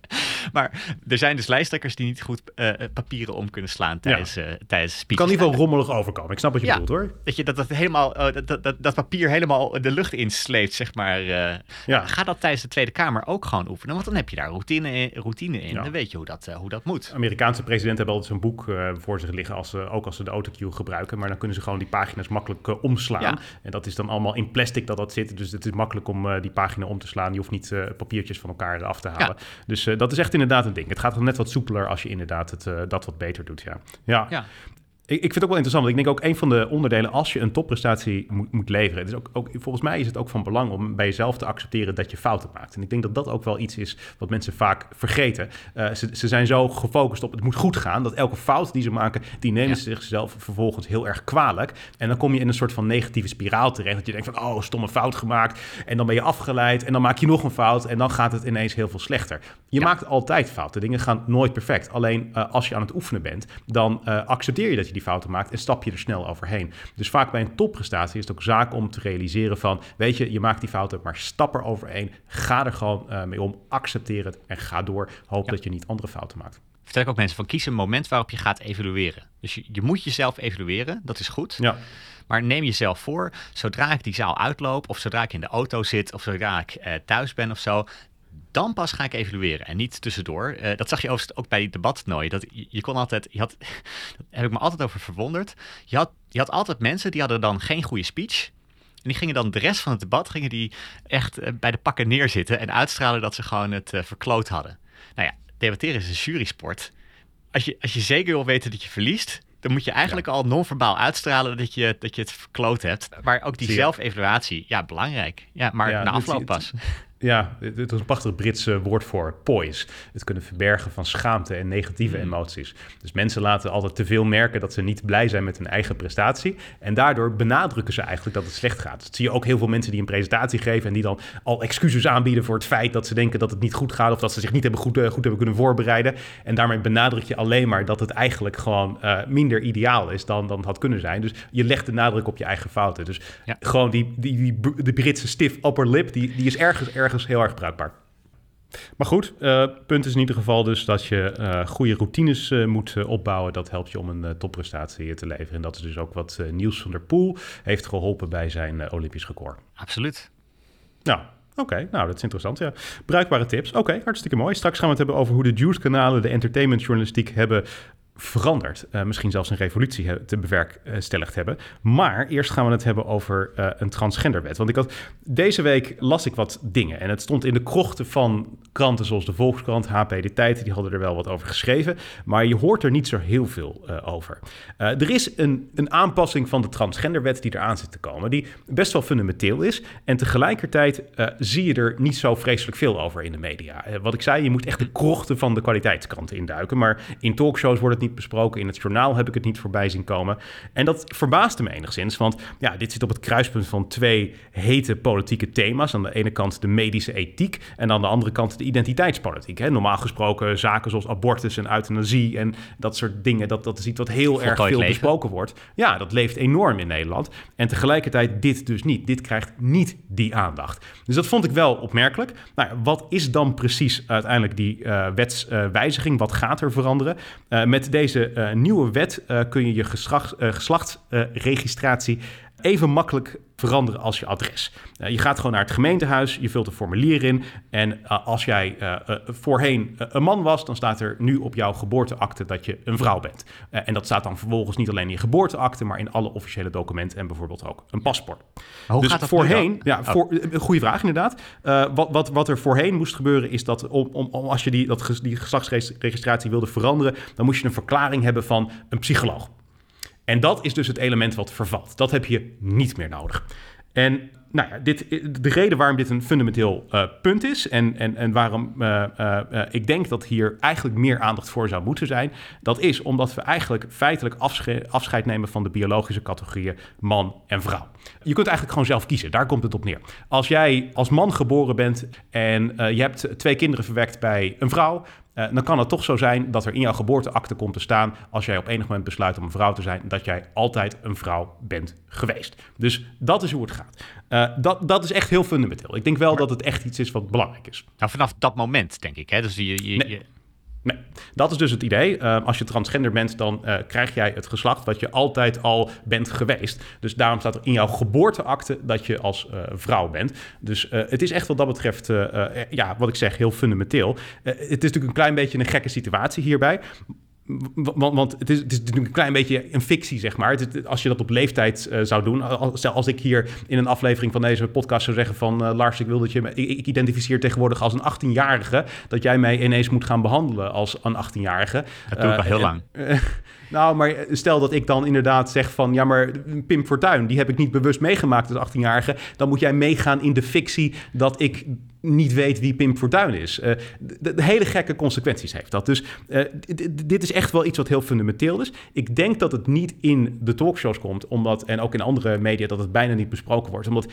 Maar er zijn dus lijsttrekkers die niet goed uh, papieren om kunnen slaan tijdens, ja. uh, tijdens speeches. Kan niet wel rommelig overkomen. Ik snap wat je ja, bedoelt hoor. Dat je dat, dat, helemaal, uh, dat, dat, dat papier helemaal de lucht insleept, zeg maar. ja. Ga dat tijdens de Tweede Kamer ook gewoon oefenen. Want dan heb je daar routine in. Routine in. Dan weet je hoe dat, hoe dat moet. Amerikaanse presidenten hebben altijd zo'n boek voor zich liggen. Als ze, ook als ze de autocue gebruiken. Maar dan kunnen ze gewoon die pagina's makkelijk omslaan. En dat is dan allemaal in plastic dat dat zit. Dus het is makkelijk om uh, die pagina om te slaan. Je hoeft niet uh, papiertjes van elkaar af te halen. Ja. Dus uh, dat is echt inderdaad een ding. Het gaat dan net wat soepeler als je inderdaad het, dat wat beter doet. Ja. ja. ja ik, ik vind het ook wel interessant. Want ik denk ook een van de onderdelen als je een topprestatie moet, moet leveren. Het is ook, ook, volgens mij is het ook van belang om bij jezelf te accepteren dat je fouten maakt. En ik denk dat dat ook wel iets is wat mensen vaak vergeten. Uh, ze, ze, zijn zo gefocust op het moet goed gaan. Dat elke fout die ze maken, die nemen ja. ze zichzelf vervolgens heel erg kwalijk. En dan kom je in een soort van negatieve spiraal terecht. Dat je denkt van oh, stomme fout gemaakt. En dan ben je afgeleid. En dan maak je nog een fout. En dan gaat het ineens heel veel slechter. Je ja. maakt altijd fouten. Dingen gaan nooit perfect. Alleen uh, als je aan het oefenen bent, dan uh, accepteer je dat je die fouten maakt en stap je er snel overheen. Dus vaak bij een topprestatie is het ook zaak om te realiseren van, weet je, je maakt die fouten, maar stap er overheen. Ga er gewoon uh, mee om, accepteer het en ga door. Hoop ja. dat je niet andere fouten maakt. Vertel ik ook mensen van kies een moment waarop je gaat evalueren. Dus je, je moet jezelf evalueren, dat is goed. Ja. Maar neem jezelf voor, zodra ik die zaal uitloop, of zodra ik in de auto zit, of zodra ik uh, thuis ben of zo, dan pas ga ik evalueren en niet tussendoor. Uh, dat zag je overigens ook bij die debattoernooi. Dat je, je, kon altijd, je had, daar heb ik me altijd over verwonderd. Je had, je had altijd mensen die hadden dan geen goede speech. En die gingen dan de rest van het debat gingen die echt uh, bij de pakken neerzitten en uitstralen dat ze gewoon het uh, verkloot hadden. Nou ja, debatteren is een jurysport. Als je, als je zeker wil weten dat je verliest, dan moet je eigenlijk ja. al non-verbaal uitstralen dat je, dat je het verkloot hebt. Maar ook die zelfevaluatie, ja, belangrijk. Ja, maar ja, na afloop pas. Ja, het is een prachtig Britse woord voor poise. Het kunnen verbergen van schaamte en negatieve mm. emoties. Dus mensen laten altijd te veel merken dat ze niet blij zijn met hun eigen prestatie. En daardoor benadrukken ze eigenlijk dat het slecht gaat. Dat zie je ook heel veel mensen die een presentatie geven en die dan al excuses aanbieden voor het feit dat ze denken dat het niet goed gaat of dat ze zich niet hebben goed, uh, goed hebben kunnen voorbereiden. En daarmee benadruk je alleen maar dat het eigenlijk gewoon uh, minder ideaal is dan, dan het had kunnen zijn. Dus je legt de nadruk op je eigen fouten. Dus ja. gewoon die, die, die, de Britse stiff upper lip, die, die is ergens, ergens heel erg bruikbaar. Maar goed, uh, punt is in ieder geval dus dat je uh, goede routines uh, moet opbouwen. Dat helpt je om een topprestatie te leveren. En dat is dus ook wat Niels van der Poel heeft geholpen bij zijn Olympisch record. Absoluut. Nou, Oké, okay, nou dat is interessant. Ja. Bruikbare tips. Oké, okay, hartstikke mooi. Straks gaan we het hebben over hoe de Juice-kanalen de entertainmentjournalistiek hebben veranderd. Uh, misschien zelfs een revolutie te bewerkstelligd hebben. Maar eerst gaan we het hebben over uh, een transgenderwet. Want ik had, deze week las ik wat dingen. En het stond in de krochten van kranten zoals de Volkskrant, HP De Tijd. Die hadden er wel wat over geschreven. Maar je hoort er niet zo heel veel over. er is een, een aanpassing van de transgenderwet die eraan zit te komen. Die best wel fundamenteel is. En tegelijkertijd zie je er niet zo vreselijk veel over in de media. wat ik zei, je moet echt de krochten van de kwaliteitskranten induiken. Maar in talkshows wordt het niet besproken. In het journaal heb ik het niet voorbij zien komen. En dat verbaasde me enigszins, want ja, dit zit op het kruispunt van twee hete politieke thema's. Aan de ene kant de medische ethiek en aan de andere kant de identiteitspolitiek. Hè. Normaal gesproken zaken zoals abortus en euthanasie en dat soort dingen, dat, dat is iets wat heel erg veel leven. besproken wordt. Ja, dat leeft enorm in Nederland. En tegelijkertijd dit dus niet. Dit krijgt niet die aandacht. Dus dat vond ik wel opmerkelijk. Nou, wat is dan precies uiteindelijk die uh, wetswijziging? Uh, wat gaat er veranderen? Uh, met deze uh, nieuwe wet uh, kun je je geslacht, uh, geslachtsregistratie even makkelijk veranderen als je adres. Uh, je gaat gewoon naar het gemeentehuis, je vult een formulier in. En uh, als jij uh, voorheen een man was, dan staat er nu op jouw geboorteakte dat je een vrouw bent. en dat staat dan vervolgens niet alleen in je geboorteakte, maar in alle officiële documenten en bijvoorbeeld ook een paspoort. hoe dus gaat dat voorheen, ja, oh. voor, goede vraag inderdaad. wat, wat, wat er voorheen moest gebeuren is dat om, om, om als je die, dat, die geslachtsregistratie wilde veranderen, dan moest je een verklaring hebben van een psycholoog. En dat is dus het element wat vervalt. Dat heb je niet meer nodig. En nou ja, dit, de reden waarom dit een fundamenteel uh, punt is en, en, en waarom uh, uh, ik denk dat hier eigenlijk meer aandacht voor zou moeten zijn, dat is omdat we eigenlijk feitelijk afscheid nemen van de biologische categorieën man en vrouw. Je kunt eigenlijk gewoon zelf kiezen, daar komt het op neer. Als jij als man geboren bent en je hebt twee kinderen verwekt bij een vrouw, uh, dan kan het toch zo zijn dat er in jouw geboorteakte komt te staan, als jij op enig moment besluit om een vrouw te zijn, dat jij altijd een vrouw bent geweest. Dus dat is hoe het gaat. Uh, dat, dat is echt heel fundamenteel. Ik denk wel dat het echt iets is wat belangrijk is. Nou, vanaf dat moment, denk ik. Hè? Dus je, je, nee. je... Nee, dat is dus het idee. Uh, als je transgender bent, dan uh, krijg jij het geslacht wat je altijd al bent geweest. Dus daarom staat er in jouw geboorteakte dat je als uh, vrouw bent. Dus het is echt wat dat betreft, ja, wat ik zeg, heel fundamenteel. het is natuurlijk een klein beetje een gekke situatie hierbij. Want, want het, is, het is natuurlijk een klein beetje een fictie, zeg maar. Het, als je dat op leeftijd uh, zou doen. Als, als, ik hier in een aflevering van deze podcast zou zeggen van... Uh, Lars, ik wil dat je... Me, ik, ik, identificeer tegenwoordig als een 18-jarige... dat jij mij ineens moet gaan behandelen als een 18-jarige. Dat doe ik al heel uh, lang. nou, maar stel dat ik dan inderdaad zeg van... ja, maar Pim Fortuyn, die heb ik niet bewust meegemaakt als 18-jarige... dan moet jij meegaan in de fictie dat ik niet weet wie Pim Fortuyn is. Uh, de, de, hele gekke consequenties heeft dat. Dus uh, dit is echt wel iets wat heel fundamenteel is. Ik denk dat het niet in de talkshows komt, omdat, en ook in andere media, dat het bijna niet besproken wordt. Omdat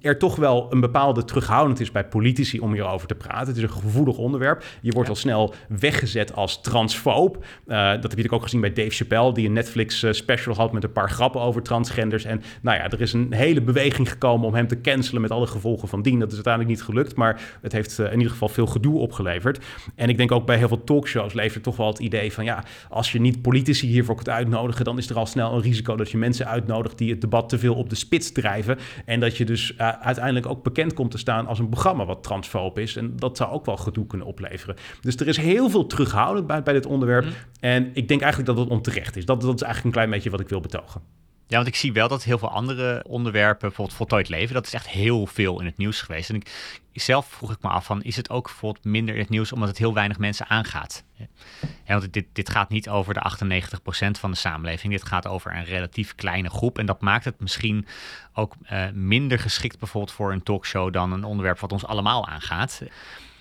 er toch wel een bepaalde terughoudend is bij politici om hierover te praten. Het is een gevoelig onderwerp. Je wordt ja. al snel weggezet als transfoob. Uh, dat heb je ook gezien bij Dave Chappelle, die een Netflix special had met een paar grappen over transgenders. En nou ja, er is een hele beweging gekomen om hem te cancelen met alle gevolgen van dien. Dat is uiteindelijk niet gelukt, maar het heeft uh, in ieder geval veel gedoe opgeleverd. En ik denk ook bij heel veel talkshows levert toch wel het idee van ja, als je niet politici hiervoor kunt uitnodigen, dan is er al snel een risico dat je mensen uitnodigt die het debat te veel op de spits drijven. En dat je dus uh, uiteindelijk ook bekend komt te staan als een programma wat transfoob is. En dat zou ook wel gedoe kunnen opleveren. Dus er is heel veel terughoudend bij, bij dit onderwerp. Mm. En ik denk eigenlijk dat het onterecht is. Dat, dat is eigenlijk een klein beetje wat ik wil betogen. Ja, want ik zie wel dat heel veel andere onderwerpen, bijvoorbeeld voltooid leven, dat is echt heel veel in het nieuws geweest. En ik, zelf vroeg ik me af van, is het ook bijvoorbeeld minder in het nieuws omdat het heel weinig mensen aangaat? Want dit, dit gaat niet over de 98% van de samenleving, dit gaat over een relatief kleine groep. En dat maakt het misschien ook uh, minder geschikt bijvoorbeeld voor een talkshow dan een onderwerp wat ons allemaal aangaat.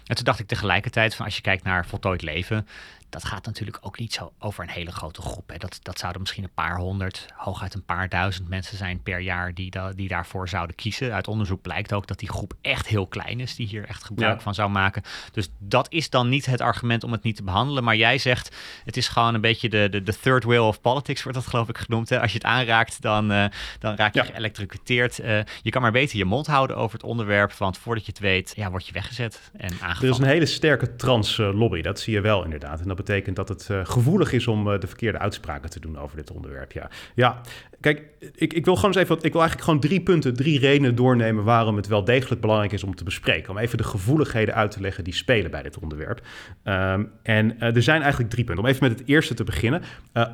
En toen dacht ik tegelijkertijd van als je kijkt naar voltooid leven, dat gaat natuurlijk ook niet zo over een hele grote groep. Hè. Dat, dat zouden misschien een paar honderd, hooguit een paar duizend mensen zijn per jaar die, da, die daarvoor zouden kiezen. Uit onderzoek blijkt ook dat die groep echt heel klein is, die hier echt gebruik ja. van zou maken. Dus dat is dan niet het argument om het niet te behandelen. Maar jij zegt, het is gewoon een beetje de, de, de third wheel of politics, wordt dat geloof ik genoemd. Hè. Als je het aanraakt, dan, uh, dan raak je ja. geëlektrocuteerd. Uh, je kan maar beter je mond houden over het onderwerp, want voordat je het weet, ja, word je weggezet en aangevallen. Er is een hele sterke trans-lobby, dat zie je wel inderdaad. En dat betekent dat het uh, gevoelig is om uh, de verkeerde uitspraken te doen over dit onderwerp. Ja, ja kijk, ik, ik wil gewoon eens even, ik wil eigenlijk gewoon drie punten, drie redenen doornemen waarom het wel degelijk belangrijk is om te bespreken. Om even de gevoeligheden uit te leggen die spelen bij dit onderwerp. Um, en uh, er zijn eigenlijk drie punten. Om even met het eerste te beginnen.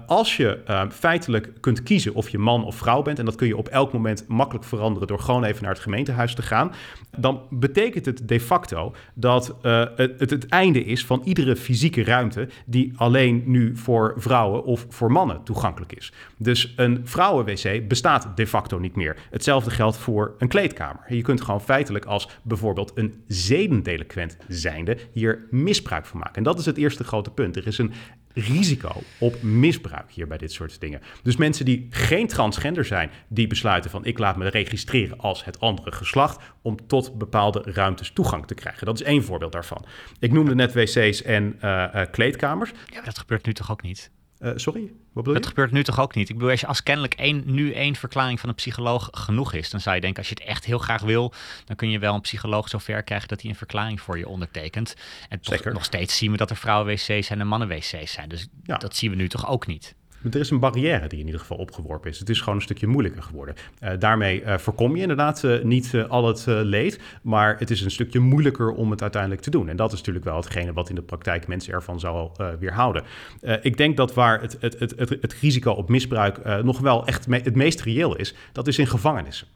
als je feitelijk kunt kiezen of je man of vrouw bent, en dat kun je op elk moment makkelijk veranderen door gewoon even naar het gemeentehuis te gaan, dan betekent het de facto dat het, het het einde is van iedere fysieke ruimte die alleen nu voor vrouwen of voor mannen toegankelijk is. Dus een vrouwen-wc bestaat de facto niet meer. Hetzelfde geldt voor een kleedkamer. Je kunt gewoon feitelijk als bijvoorbeeld een zedendelinquent zijnde hier misbruik van maken. En dat is het eerste grote punt. Er is een risico op misbruik hier bij dit soort dingen. Dus mensen die geen transgender zijn, die besluiten van ik laat me registreren als het andere geslacht om tot bepaalde ruimtes toegang te krijgen. Dat is één voorbeeld daarvan. Ik noemde net wc's en uh, uh, kleedkamers. Ja, maar dat gebeurt nu toch ook niet? Uh, sorry, wat bedoel dat je? gebeurt nu toch ook niet? Ik bedoel, als, je, als kennelijk één, nu één verklaring van een psycholoog genoeg is, dan zou je denken, als je het echt heel graag wil, dan kun je wel een psycholoog zover krijgen dat hij een verklaring voor je ondertekent. En toch, nog steeds zien we dat er vrouwen-wc's en mannen-wc's zijn. Dus ja. dat zien we nu toch ook niet. Er is een barrière die in ieder geval opgeworpen is. Het is gewoon een stukje moeilijker geworden. Uh, daarmee uh, voorkom je inderdaad uh, niet al het leed, maar het is een stukje moeilijker om het uiteindelijk te doen. En dat is natuurlijk wel hetgene wat in de praktijk mensen ervan zou weerhouden. ik denk dat waar het, het, het, het, risico op misbruik nog wel echt het meest reëel is, dat is in gevangenissen.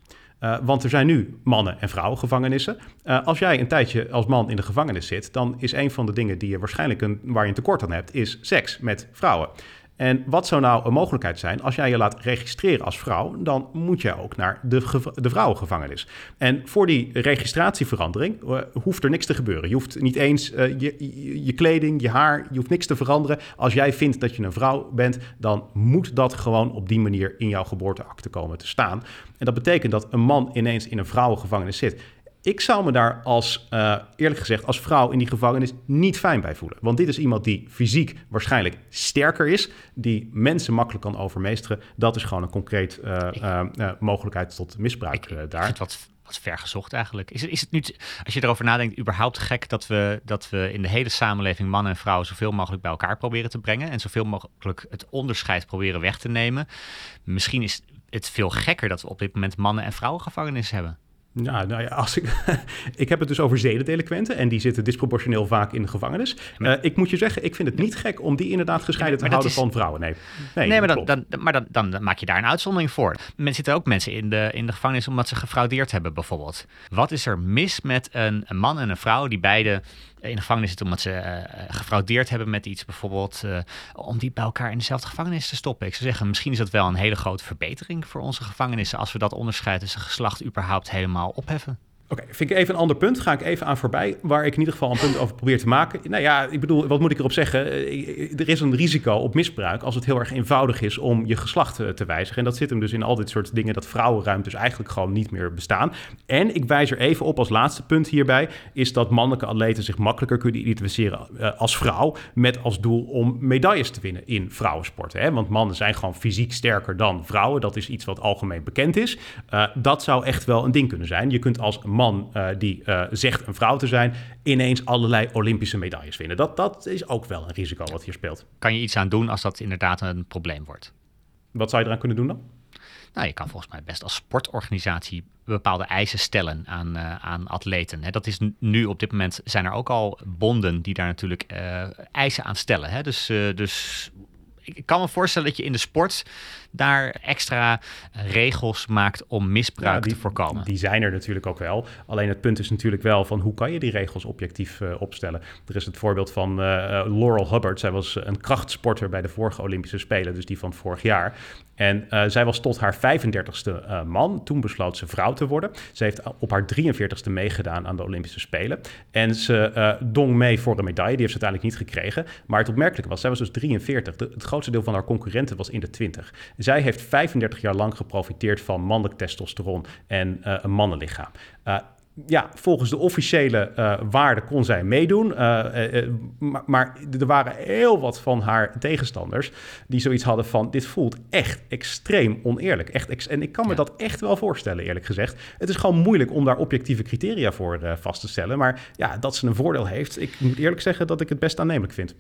Want er zijn nu mannen- en vrouwengevangenissen. Uh, als jij een tijdje als man in de gevangenis zit, dan is een van de dingen die je waarschijnlijk een, waar je een tekort aan hebt, is seks met vrouwen. En wat zou nou een mogelijkheid zijn? Als jij je laat registreren als vrouw, dan moet je ook naar de, de vrouwengevangenis. En voor die registratieverandering uh, hoeft er niks te gebeuren. Je hoeft niet eens uh, je, je, kleding, je haar, je hoeft niks te veranderen. Als jij vindt dat je een vrouw bent, dan moet dat gewoon op die manier in jouw geboorteakte komen te staan. En dat betekent dat een man ineens in een vrouwengevangenis zit. Ik zou me daar als, uh, eerlijk gezegd, als vrouw in die gevangenis niet fijn bij voelen. Want dit is iemand die fysiek waarschijnlijk sterker is, die mensen makkelijk kan overmeesteren. Dat is gewoon een concreet uh, uh, mogelijkheid tot misbruik ik, daar. Ik wat, wat ver gezocht eigenlijk. Is, is het nu, als je erover nadenkt, überhaupt gek dat we, dat we in de hele samenleving mannen en vrouwen zoveel mogelijk bij elkaar proberen te brengen en zoveel mogelijk het onderscheid proberen weg te nemen? Misschien is het veel gekker dat we op dit moment mannen- en vrouwengevangenis hebben. Ja, nou ja, als ik, ik heb het dus over zedendelinquenten en die zitten disproportioneel vaak in de gevangenis. Uh, ik moet je zeggen, ik vind het niet gek om die inderdaad gescheiden te houden is... van vrouwen. Nee, nee, nee maar, dan, dan, maar dan, dan, maak je daar een uitzondering voor. Men zitten ook mensen in de, in de gevangenis omdat ze gefraudeerd hebben bijvoorbeeld. Wat is er mis met een, een man en een vrouw die beide in de gevangenis zitten omdat ze uh, gefraudeerd hebben met iets bijvoorbeeld, uh, om die bij elkaar in dezelfde gevangenis te stoppen. Ik zou zeggen, misschien is dat wel een hele grote verbetering voor onze gevangenissen als we dat onderscheid tussen geslacht überhaupt helemaal opheffen. Oké, vind ik even een ander punt. Ga ik even aan voorbij, waar ik in ieder geval een punt over probeer te maken. Nou ja, ik bedoel, wat moet ik erop zeggen? Eh, er is een risico op misbruik als het heel erg eenvoudig is om je geslacht te wijzigen. En dat zit hem dus in al dit soort dingen dat vrouwenruimtes eigenlijk gewoon niet meer bestaan. En ik wijs er even op als laatste punt hierbij, is dat mannelijke atleten zich makkelijker kunnen identificeren als vrouw. Met als doel om medailles te winnen in vrouwensporten. Hè? Want mannen zijn gewoon fysiek sterker dan vrouwen. Dat is iets wat algemeen bekend is. Dat zou echt wel een ding kunnen zijn. Je kunt als man uh, die uh, zegt een vrouw te zijn, ineens allerlei Olympische medailles winnen. Dat, dat is ook wel een risico wat hier speelt. Kan je iets aan doen als dat inderdaad een probleem wordt? Wat zou je eraan kunnen doen dan? Nou, je kan volgens mij best als sportorganisatie bepaalde eisen stellen aan, uh, aan atleten. Hè. Dat is nu op dit moment zijn er ook al bonden die daar natuurlijk eisen aan stellen. Hè. Dus, dus ik kan me voorstellen dat je in de sport daar extra regels maakt om misbruik ja, die, te voorkomen. Die zijn er natuurlijk ook wel. Alleen het punt is natuurlijk wel van hoe kan je die regels objectief uh, opstellen. Er is het voorbeeld van uh, Laurel Hubbard. Zij was een krachtsporter bij de vorige Olympische Spelen, dus die van vorig jaar. En uh, zij was tot haar 35ste uh, man. Toen besloot ze vrouw te worden. Ze heeft op haar 43ste meegedaan aan de Olympische Spelen. En ze uh, dong mee voor een medaille. Die heeft ze uiteindelijk niet gekregen. Maar het opmerkelijke was, zij was dus 43. De, het grootste deel van haar concurrenten was in de 20. Zij heeft 35 jaar lang geprofiteerd van mannelijk testosteron en een mannenlichaam ja, volgens de officiële uh, waarden kon zij meedoen. Uh, uh, maar, maar, er waren heel wat van haar tegenstanders die zoiets hadden van... dit voelt echt extreem oneerlijk. Echt ex en ik kan me ja. dat echt wel voorstellen, eerlijk gezegd. Het is gewoon moeilijk om daar objectieve criteria voor vast te stellen. Maar ja, dat ze een voordeel heeft... ik moet eerlijk zeggen dat ik het best aannemelijk vind.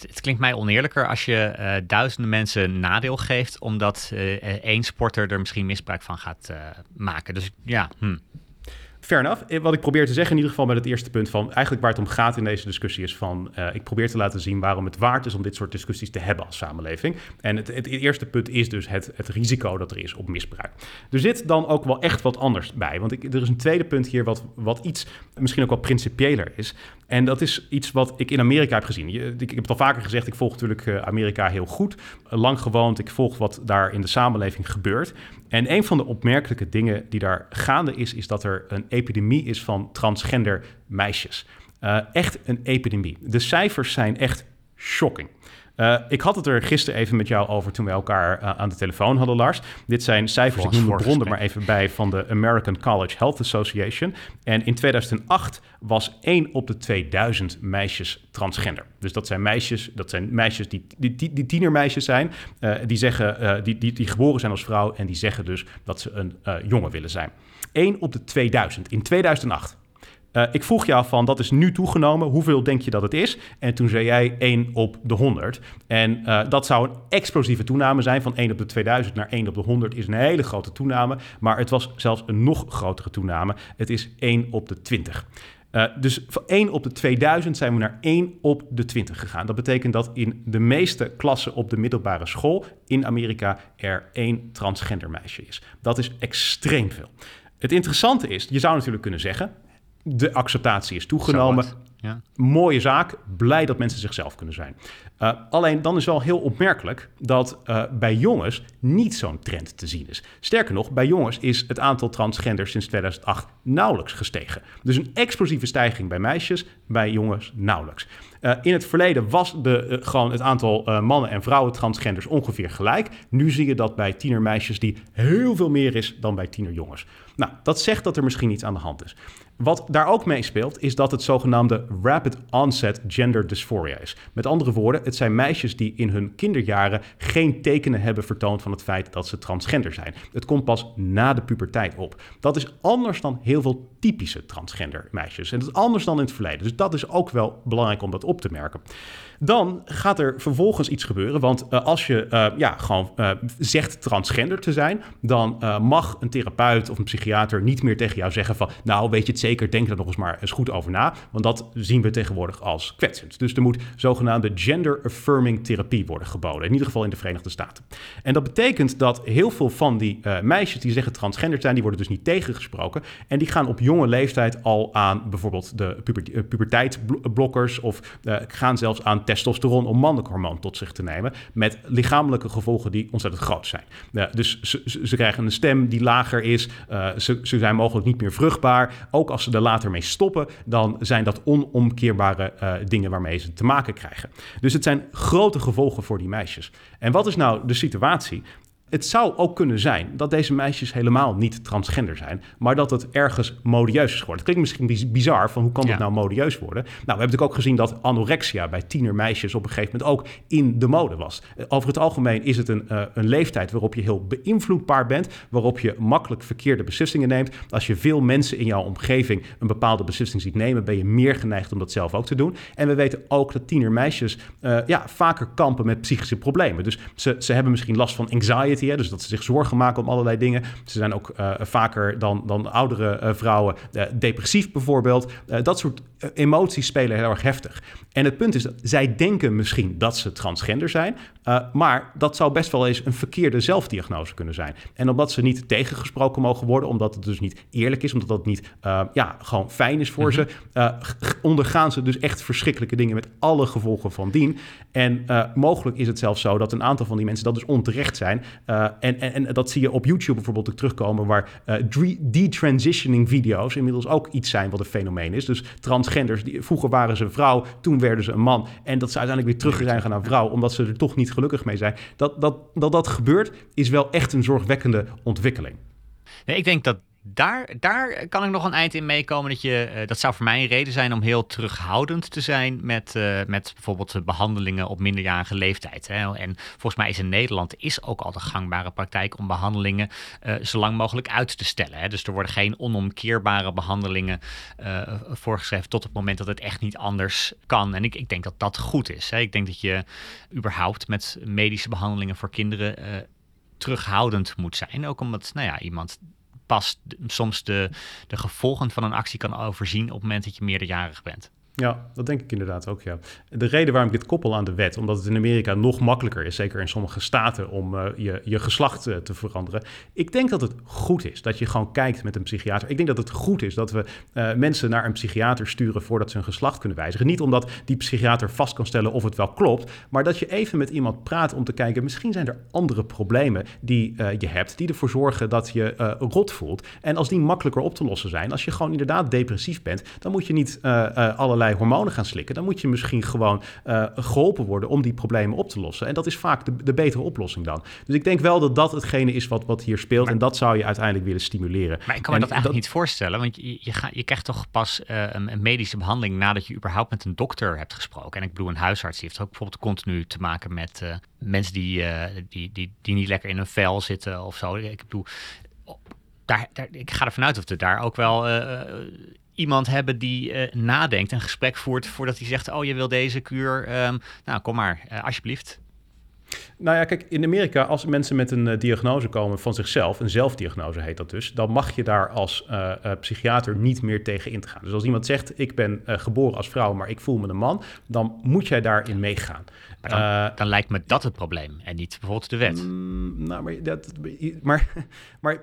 Het klinkt mij oneerlijker als je uh, duizenden mensen nadeel geeft, omdat uh, één sporter er misschien misbruik van gaat maken. Dus ja, hm. Fair enough. Wat ik probeer te zeggen in ieder geval met het eerste punt van... eigenlijk waar het om gaat in deze discussie is van... Uh, ik probeer te laten zien waarom het waard is om dit soort discussies te hebben als samenleving. En het, het eerste punt is dus het, het, risico dat er is op misbruik. Er zit dan ook wel echt wat anders bij. Want ik, er is een tweede punt hier wat, wat iets misschien ook wel principiëler is. En dat is iets wat ik in Amerika heb gezien. Ik, heb het al vaker gezegd, ik volg natuurlijk uh, Amerika heel goed. Lang gewoond, ik volg wat daar in de samenleving gebeurt. En een van de opmerkelijke dingen die daar gaande is, is dat er een epidemie is van transgender meisjes. Uh, echt een epidemie. De cijfers zijn echt shocking. Uh, ik had het er gisteren even met jou over toen we elkaar uh, aan de telefoon hadden, Lars. Dit zijn cijfers, Volgens ik noem de bron er maar even bij, van de American College Health Association. En in 2008 was 1 op de 2000 meisjes transgender. Dus dat zijn meisjes, dat zijn meisjes die, die, die, die tienermeisjes zijn, uh, die, zeggen, die, die, die geboren zijn als vrouw en die zeggen dus dat ze een jongen willen zijn. 1 op de 2000 in 2008. Uh, ik vroeg jou van, dat is nu toegenomen, hoeveel denk je dat het is? En toen zei jij 1 op de 100. En uh, dat zou een explosieve toename zijn, van 1 op de 2000 naar 1 op de 100 is een hele grote toename. Maar het was zelfs een nog grotere toename. Het is 1 op de 20. Uh, dus van 1 op de 2000 zijn we naar 1 op de 20 gegaan. Dat betekent dat in de meeste klassen op de middelbare school in Amerika er één transgender meisje is. Dat is extreem veel. Het interessante is, je zou natuurlijk kunnen zeggen, de acceptatie is toegenomen. Ja. Mooie zaak, blij dat mensen zichzelf kunnen zijn. Uh, alleen dan is wel heel opmerkelijk dat uh, bij jongens niet zo'n trend te zien is. Sterker nog, bij jongens is het aantal transgenders sinds 2008 nauwelijks gestegen. Dus een explosieve stijging bij meisjes, bij jongens nauwelijks. Uh, in het verleden was de, gewoon het aantal mannen en vrouwen transgenders ongeveer gelijk. Nu zie je dat bij tienermeisjes die heel veel meer is dan bij tienerjongens. Nou, dat zegt dat er misschien iets aan de hand is. Wat daar ook meespeelt, is dat het zogenaamde rapid onset gender dysphoria is. Met andere woorden, het zijn meisjes die in hun kinderjaren geen tekenen hebben vertoond van het feit dat ze transgender zijn. Het komt pas na de puberteit op. Dat is anders dan heel veel typische transgender meisjes. En dat is anders dan in het verleden. Dus dat is ook wel belangrijk om dat op te merken. Dan gaat er vervolgens iets gebeuren. Want uh, als je uh, ja, gewoon uh, zegt transgender te zijn, dan mag een therapeut of een psychiater niet meer tegen jou zeggen van, nou weet je het zeker, denk er nog eens maar eens goed over na. Want dat zien we tegenwoordig als kwetsend. Dus er moet zogenaamde gender-affirming therapie worden geboden. In ieder geval in de Verenigde Staten. En dat betekent dat heel veel van die meisjes die zeggen transgender zijn, die worden dus niet tegengesproken. En die gaan op jonge leeftijd al aan bijvoorbeeld de puber puberteitsblokkers of gaan zelfs aan testosteron om mannelijk hormoon tot zich te nemen. Met lichamelijke gevolgen die ontzettend groot zijn. dus ze, ze, krijgen een stem die lager is. Uh, ze, ze, zijn mogelijk niet meer vruchtbaar. Ook als ze er later mee stoppen, dan zijn dat onomkeerbare uh, dingen waarmee ze te maken krijgen. Dus het zijn grote gevolgen voor die meisjes. En wat is nou de situatie? Het zou ook kunnen zijn dat deze meisjes helemaal niet transgender zijn, maar dat het ergens modieus is geworden. Het klinkt misschien bizar van hoe kan dat nou modieus worden? Nou, we hebben natuurlijk ook gezien dat anorexia bij tienermeisjes op een gegeven moment ook in de mode was. Eh, over het algemeen is het een, uh, een leeftijd waarop je heel beïnvloedbaar bent, waarop je makkelijk verkeerde beslissingen neemt. Als je veel mensen in jouw omgeving een bepaalde beslissing ziet nemen, ben je meer geneigd om dat zelf ook te doen. En we weten ook dat tienermeisjes uh, ja, vaker kampen met psychische problemen. Dus ze, ze hebben misschien last van anxiety dus dat ze zich zorgen maken om allerlei dingen. Ze zijn ook uh, vaker dan, dan oudere uh, vrouwen uh, depressief bijvoorbeeld. dat soort emoties spelen heel erg heftig. En het punt is dat zij denken misschien dat ze transgender zijn, maar dat zou best wel eens een verkeerde zelfdiagnose kunnen zijn. En omdat ze niet tegengesproken mogen worden, omdat het dus niet eerlijk is, omdat dat niet ja, gewoon fijn is voor mm ze, ondergaan ze dus echt verschrikkelijke dingen met alle gevolgen van dien. En mogelijk is het zelfs zo dat een aantal van die mensen dat dus onterecht zijn. En, en, en, dat zie je op YouTube bijvoorbeeld ook terugkomen, waar detransitioning video's inmiddels ook iets zijn wat een fenomeen is. Dus transgenders, die, vroeger waren ze vrouw, toen werden ze een man. En dat ze uiteindelijk weer terug zijn naar vrouw, omdat ze er toch niet gelukkig mee zijn. Dat dat, dat, dat gebeurt, is wel echt een zorgwekkende ontwikkeling. Ik denk dat daar, daar kan ik nog een eind in meekomen. Dat, je, uh, dat zou voor mij een reden zijn om heel terughoudend te zijn met, uh, met bijvoorbeeld behandelingen op minderjarige leeftijd. Hè. En volgens mij is in Nederland is ook al de gangbare praktijk om behandelingen uh, zo lang mogelijk uit te stellen. Hè. Dus er worden geen onomkeerbare behandelingen voorgeschreven tot het moment dat het echt niet anders kan. En ik, ik denk dat dat goed is. Hè. Ik denk dat je überhaupt met medische behandelingen voor kinderen terughoudend moet zijn. Ook omdat nou ja, iemand pas soms de, de gevolgen van een actie kan overzien op het moment dat je meerderjarig bent. Ja, dat denk ik inderdaad ook, ja. De reden waarom ik dit koppel aan de wet, omdat het in Amerika nog makkelijker is, zeker in sommige staten, om uh, je, je geslacht uh, te veranderen. Ik denk dat het goed is dat je gewoon kijkt met een psychiater. Ik denk dat het goed is dat we uh, mensen naar een psychiater sturen voordat ze hun geslacht kunnen wijzigen. Niet omdat die psychiater vast kan stellen of het wel klopt, maar dat je even met iemand praat om te kijken, misschien zijn er andere problemen die je hebt, die ervoor zorgen dat je rot voelt. En als die makkelijker op te lossen zijn, als je gewoon inderdaad depressief bent, dan moet je niet allerlei hormonen gaan slikken, dan moet je misschien gewoon uh, geholpen worden om die problemen op te lossen. En dat is vaak de, de, betere oplossing dan. Dus ik denk wel dat dat hetgene is wat, wat hier speelt. en dat zou je uiteindelijk willen stimuleren. Maar ik kan me dat eigenlijk niet voorstellen, want je, je, ga, je krijgt toch pas uh, een, een, medische behandeling nadat je überhaupt met een dokter hebt gesproken. En ik bedoel, een huisarts heeft ook bijvoorbeeld continu te maken met uh, mensen die, die, die, die niet lekker in een vel zitten of zo. Ik bedoel, daar, daar, ik ga ervan uit of er daar ook wel iemand hebben die uh, nadenkt, een gesprek voert voordat hij zegt: Oh, je wil deze kuur. Um, nou, kom maar, uh, alsjeblieft. Nou ja, kijk, in Amerika, als mensen met een uh, diagnose komen van zichzelf, een zelfdiagnose heet dat dus, dan mag je daar als psychiater niet meer tegen in te gaan. Dus als iemand zegt: Ik ben geboren als vrouw, maar ik voel me een man, dan moet jij daarin meegaan. Dan, uh, dan, lijkt me dat het probleem en niet bijvoorbeeld de wet. Mm, nou, maar, dat, maar, maar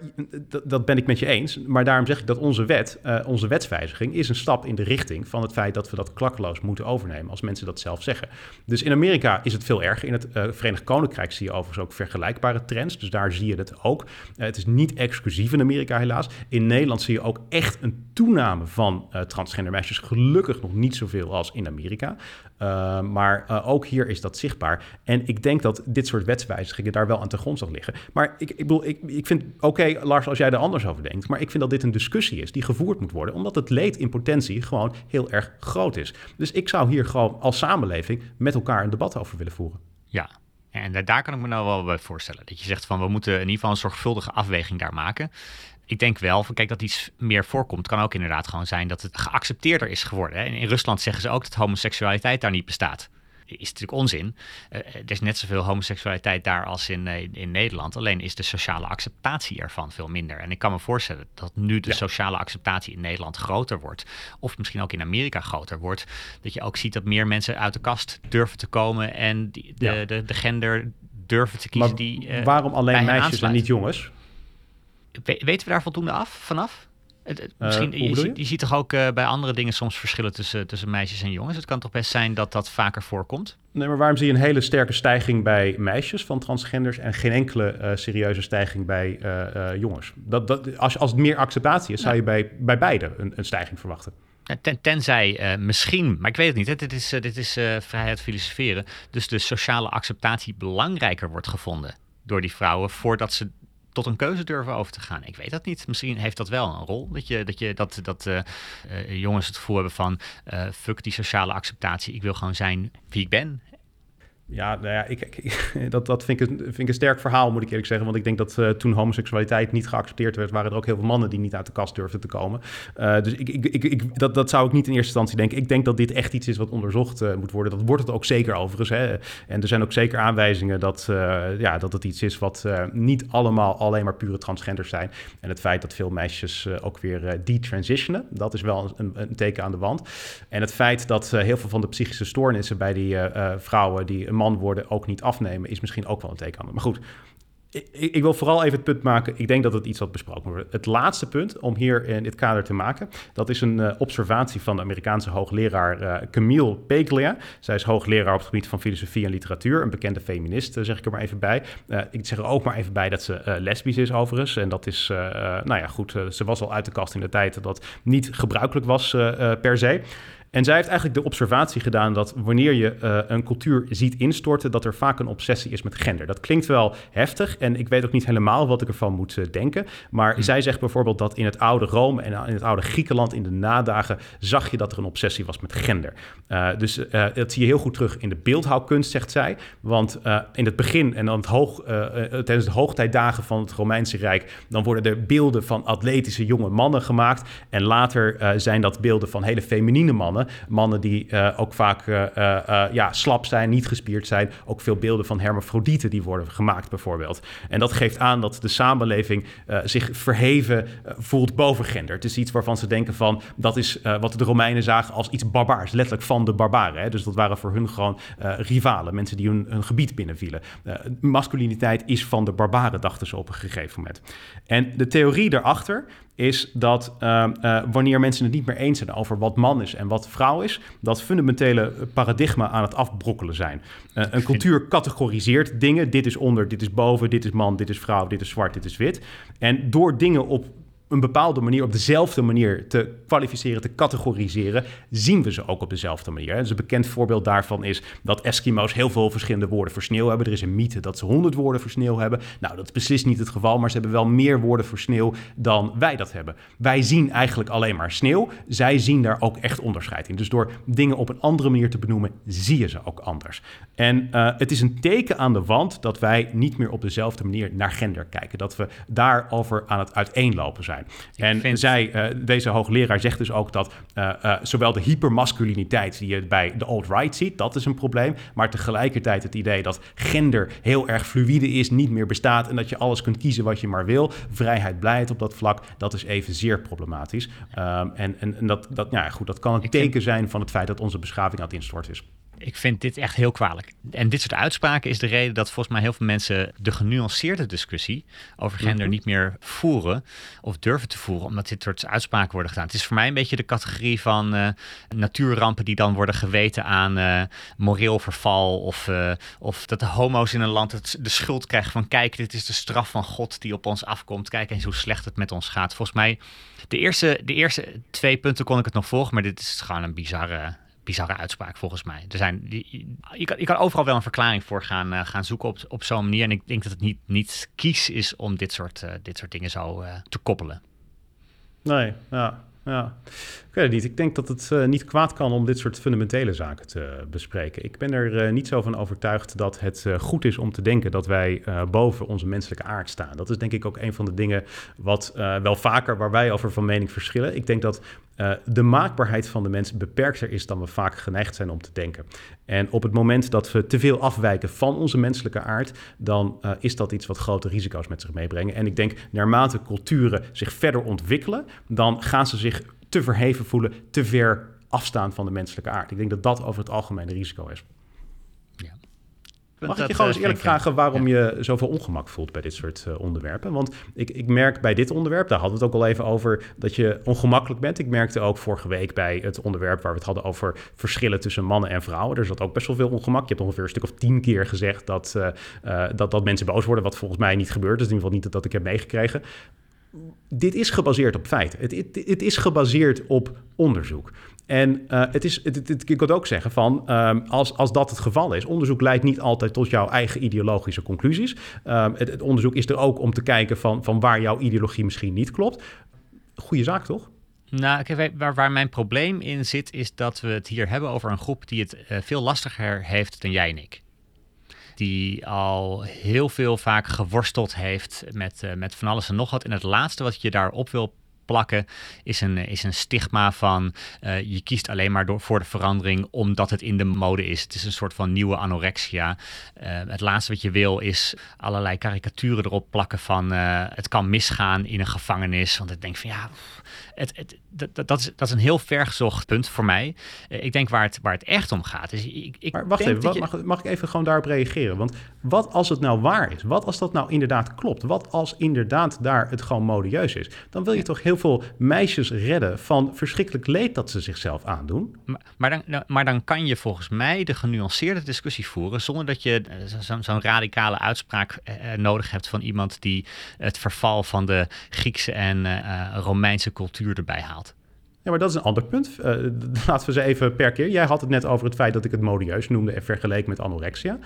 dat, dat, ben ik met je eens. Maar daarom zeg ik dat onze wet, uh, onze wetswijziging, is een stap in de richting van het feit dat we dat klakkeloos moeten overnemen als mensen dat zelf zeggen. Dus in Amerika is het veel erger. In het uh, Verenigd Koninkrijk zie je overigens ook vergelijkbare trends. Dus daar zie je het ook. het is niet exclusief in Amerika helaas. In Nederland zie je ook echt een toename van transgender meisjes. Gelukkig nog niet zoveel als in Amerika. Uh, maar uh, ook hier is dat zichtbaar. En ik denk dat dit soort wetswijzigingen daar wel aan te grondslag liggen. Maar ik, ik bedoel, ik, ik vind, oké Lars, als jij er anders over denkt, maar ik vind dat dit een discussie is die gevoerd moet worden, omdat het leed in potentie gewoon heel erg groot is. Dus ik zou hier gewoon als samenleving met elkaar een debat over willen voeren. Ja, en daar kan ik me nou wel bij voorstellen. Dat je zegt van we moeten in ieder geval een zorgvuldige afweging daar maken ik denk wel, van, kijk, dat iets meer voorkomt, kan ook inderdaad gewoon zijn dat het geaccepteerder is geworden. Hè. In Rusland zeggen ze ook dat homoseksualiteit daar niet bestaat. Is natuurlijk onzin. Uh, er is net zoveel homoseksualiteit daar als in, uh, in Nederland. Alleen is de sociale acceptatie ervan veel minder. En ik kan me voorstellen dat nu de sociale acceptatie in Nederland groter wordt. Of misschien ook in Amerika groter wordt. Dat je ook ziet dat meer mensen uit de kast durven te komen. En die, de, de, de, gender durven te kiezen maar die. Uh, waarom alleen meisjes en niet jongens? Weten we daar voldoende af, vanaf? Het, misschien, je, je? je, ziet toch ook uh, bij andere dingen soms verschillen tussen, tussen meisjes en jongens. Het kan toch best zijn dat dat vaker voorkomt? Nee, maar waarom zie je een hele sterke stijging bij meisjes van transgenders en geen enkele uh, serieuze stijging bij jongens? Dat, dat, als, als het meer acceptatie is, zou je bij, bij beide een, een stijging verwachten. Ten, tenzij misschien, maar ik weet het niet, hè, dit is, dit is vrijheid filosoferen. Dus de sociale acceptatie belangrijker wordt gevonden door die vrouwen voordat ze tot een keuze durven over te gaan. Ik weet dat niet. Misschien heeft dat wel een rol. Dat, je, dat, je, dat, dat uh, uh, jongens het gevoel hebben van uh, fuck die sociale acceptatie. Ik wil gewoon zijn wie ik ben. Ja, nou ja, ik, dat, dat vind, ik een, vind ik een sterk verhaal, moet ik eerlijk zeggen. Want ik denk dat uh, toen homoseksualiteit niet geaccepteerd werd, waren er ook heel veel mannen die niet uit de kast durfden te komen. Uh, dus ik, ik, ik, dat, dat zou ik niet in eerste instantie denken. Ik denk dat dit echt iets is wat onderzocht uh, moet worden. Dat wordt het ook zeker overigens. Hè. En er zijn ook zeker aanwijzingen dat, ja, dat het iets is wat niet allemaal alleen maar pure transgenders zijn. En het feit dat veel meisjes ook weer detransitionen, dat is wel een, een, teken aan de wand. En het feit dat heel veel van de psychische stoornissen bij die vrouwen die man worden ook niet afnemen, is misschien ook wel een teken. Maar goed, ik, ik, wil vooral even het punt maken. Ik denk dat het iets wat besproken wordt. Het laatste punt om hier in dit kader te maken, dat is een uh, observatie van de Amerikaanse hoogleraar uh, Camille Paglia. Zij is hoogleraar op het gebied van filosofie en literatuur, een bekende feminist, zeg ik er maar even bij. ik zeg er ook maar even bij dat ze lesbisch is overigens. En dat is, nou ja, goed, ze was al uit de kast in de tijd dat niet gebruikelijk was per se. En zij heeft eigenlijk de observatie gedaan dat wanneer je uh, een cultuur ziet instorten, dat er vaak een obsessie is met gender. Dat klinkt wel heftig en ik weet ook niet helemaal wat ik ervan moet uh, denken. Maar hm. zij zegt bijvoorbeeld dat in het oude Rome en in het oude Griekenland in de nadagen zag je dat er een obsessie was met gender. Uh, dus dat zie je heel goed terug in de beeldhouwkunst, zegt zij. Want in het begin en dan het hoog, tijdens de hoogtijdagen van het Romeinse Rijk, dan worden er beelden van atletische jonge mannen gemaakt. En later zijn dat beelden van hele feminine mannen. Mannen die uh, ook vaak uh, ja, slap zijn, niet gespierd zijn. Ook veel beelden van hermafrodieten die worden gemaakt bijvoorbeeld. En dat geeft aan dat de samenleving zich verheven voelt boven gender. Het is iets waarvan ze denken van, dat is wat de Romeinen zagen als iets barbaars. Letterlijk van de barbaren. Hè? Dus dat waren voor hun gewoon rivalen. Mensen die hun, hun gebied binnenvielen. masculiniteit is van de barbaren, dachten ze op een gegeven moment. En de theorie daarachter is dat uh, uh, wanneer mensen het niet meer eens zijn over wat man is en wat vrouw is, dat fundamentele paradigma aan het afbrokkelen zijn. Uh, een cultuur categoriseert dingen. Dit is onder, dit is boven, dit is man, dit is vrouw, dit is zwart, dit is wit. En door dingen op een bepaalde manier, op dezelfde manier te kwalificeren, te categoriseren, zien we ze ook op dezelfde manier. Dus een bekend voorbeeld daarvan is dat Eskimo's heel veel verschillende woorden voor sneeuw hebben. Er is een mythe dat ze 100 woorden voor sneeuw hebben. Nou, dat is beslist niet het geval, maar ze hebben wel meer woorden voor sneeuw dan wij dat hebben. Wij zien eigenlijk alleen maar sneeuw. Zij zien daar ook echt onderscheid in. Dus door dingen op een andere manier te benoemen, zie je ze ook anders. En uh, het is een teken aan de wand dat wij niet meer op dezelfde manier naar gender kijken. Dat we daarover aan het uiteenlopen zijn. En zij, uh, deze hoogleraar zegt dus ook dat uh, uh, zowel de hypermasculiniteit die je bij de alt-right ziet, dat is een probleem. Maar tegelijkertijd het idee dat gender heel erg fluïde is, niet meer bestaat en dat je alles kunt kiezen wat je maar wil. Vrijheid, blijheid op dat vlak, dat is evenzeer problematisch. Um, en en, en dat, dat, ja, goed, dat kan een teken zijn van het feit dat onze beschaving aan het instorten is. Ik vind dit echt heel kwalijk. En dit soort uitspraken is de reden dat volgens mij heel veel mensen de genuanceerde discussie over gender Mhm. niet meer voeren of durven te voeren, omdat dit soort uitspraken worden gedaan. Het is voor mij een beetje de categorie van eh, natuurrampen die dan worden geweten aan eh, moreel verval of, eh, of dat de homo's in een land het, de schuld krijgen van kijk, dit is de straf van God die op ons afkomt. Kijk eens hoe slecht het met ons gaat. Volgens mij, de eerste, de eerste twee punten kon ik het nog volgen, maar dit is gewoon een bizarre bizarre uitspraak volgens mij. Er zijn, je, kan, je kan overal wel een verklaring voor gaan, eh, gaan zoeken op, op zo'n manier. En ik denk dat het niet, niet kies is om dit soort, eh, dit soort dingen zo eh, te koppelen. Nee, ja. Ja, ik weet het niet. Ik denk dat het niet kwaad kan om dit soort fundamentele zaken te bespreken. Ik ben er niet zo van overtuigd dat het goed is om te denken dat wij boven onze menselijke aard staan. Dat is denk ik ook een van de dingen wat wel vaker waar wij over van mening verschillen. Ik denk dat eh, de maakbaarheid van de mens beperkter is dan we vaak geneigd zijn om te denken. En op het moment dat we te veel afwijken van onze menselijke aard, dan eh, is dat iets wat grote risico's met zich meebrengen. En ik denk, naarmate culturen zich verder ontwikkelen, dan gaan ze zich te verheven voelen, te ver afstaan van de menselijke aard. Ik denk dat dat over het algemeen een risico is. Mag ik je gewoon eens eerlijk vragen waarom je zoveel ongemak voelt bij dit soort uh, onderwerpen? Want ik, ik merk bij dit onderwerp, daar hadden we het ook al even over, dat je ongemakkelijk bent. Ik merkte ook vorige week bij het onderwerp waar we het hadden over verschillen tussen mannen en vrouwen. Er zat ook best wel veel ongemak. Je hebt ongeveer een stuk of tien keer gezegd dat, uh, uh, dat, dat mensen boos worden, wat volgens mij niet gebeurt. Dus in ieder geval niet dat, dat ik heb meegekregen. Dit is gebaseerd op feiten. Het, het, het is gebaseerd op onderzoek. En uh, het is, het, ik ook zeggen van, um, als, als dat het geval is, onderzoek leidt niet altijd tot jouw eigen ideologische conclusies. Um, het, onderzoek is er ook om te kijken van, van waar jouw ideologie misschien niet klopt. Goeie zaak, toch? Nou, waar, waar mijn probleem in zit, is dat we het hier hebben over een groep die het uh, veel lastiger heeft dan jij en ik. Die al heel veel vaak geworsteld heeft met, uh, met van alles en nog wat. En het laatste wat je daarop wil plakken is een, is een stigma van uh, je kiest alleen maar door, voor de verandering omdat het in de mode is. Het is een soort van nieuwe anorexia. Uh, het laatste wat je wil is allerlei karikaturen erop plakken van uh, het kan misgaan in een gevangenis. Want ik denk van ja, het, het, dat, dat, is, dat is een heel vergezocht punt voor mij. ik denk waar het, waar het echt om gaat. Is, ik, ik maar wacht even, wat, je... mag, mag ik even gewoon daarop reageren? Want wat als het nou waar is? Wat als dat nou inderdaad klopt? Wat als inderdaad daar het gewoon modieus is? Dan wil je toch heel veel meisjes redden van verschrikkelijk leed dat ze zichzelf aandoen. Maar, maar, dan, maar dan kan je volgens mij de genuanceerde discussie voeren zonder dat je zo'n zo radicale uitspraak eh, nodig hebt van iemand die het verval van de Griekse en uh, Romeinse cultuur erbij haalt. Ja, maar dat is een ander punt. Uh, laten we ze even per keer. Jij had het net over het feit dat ik het modieus noemde en vergeleken met anorexia.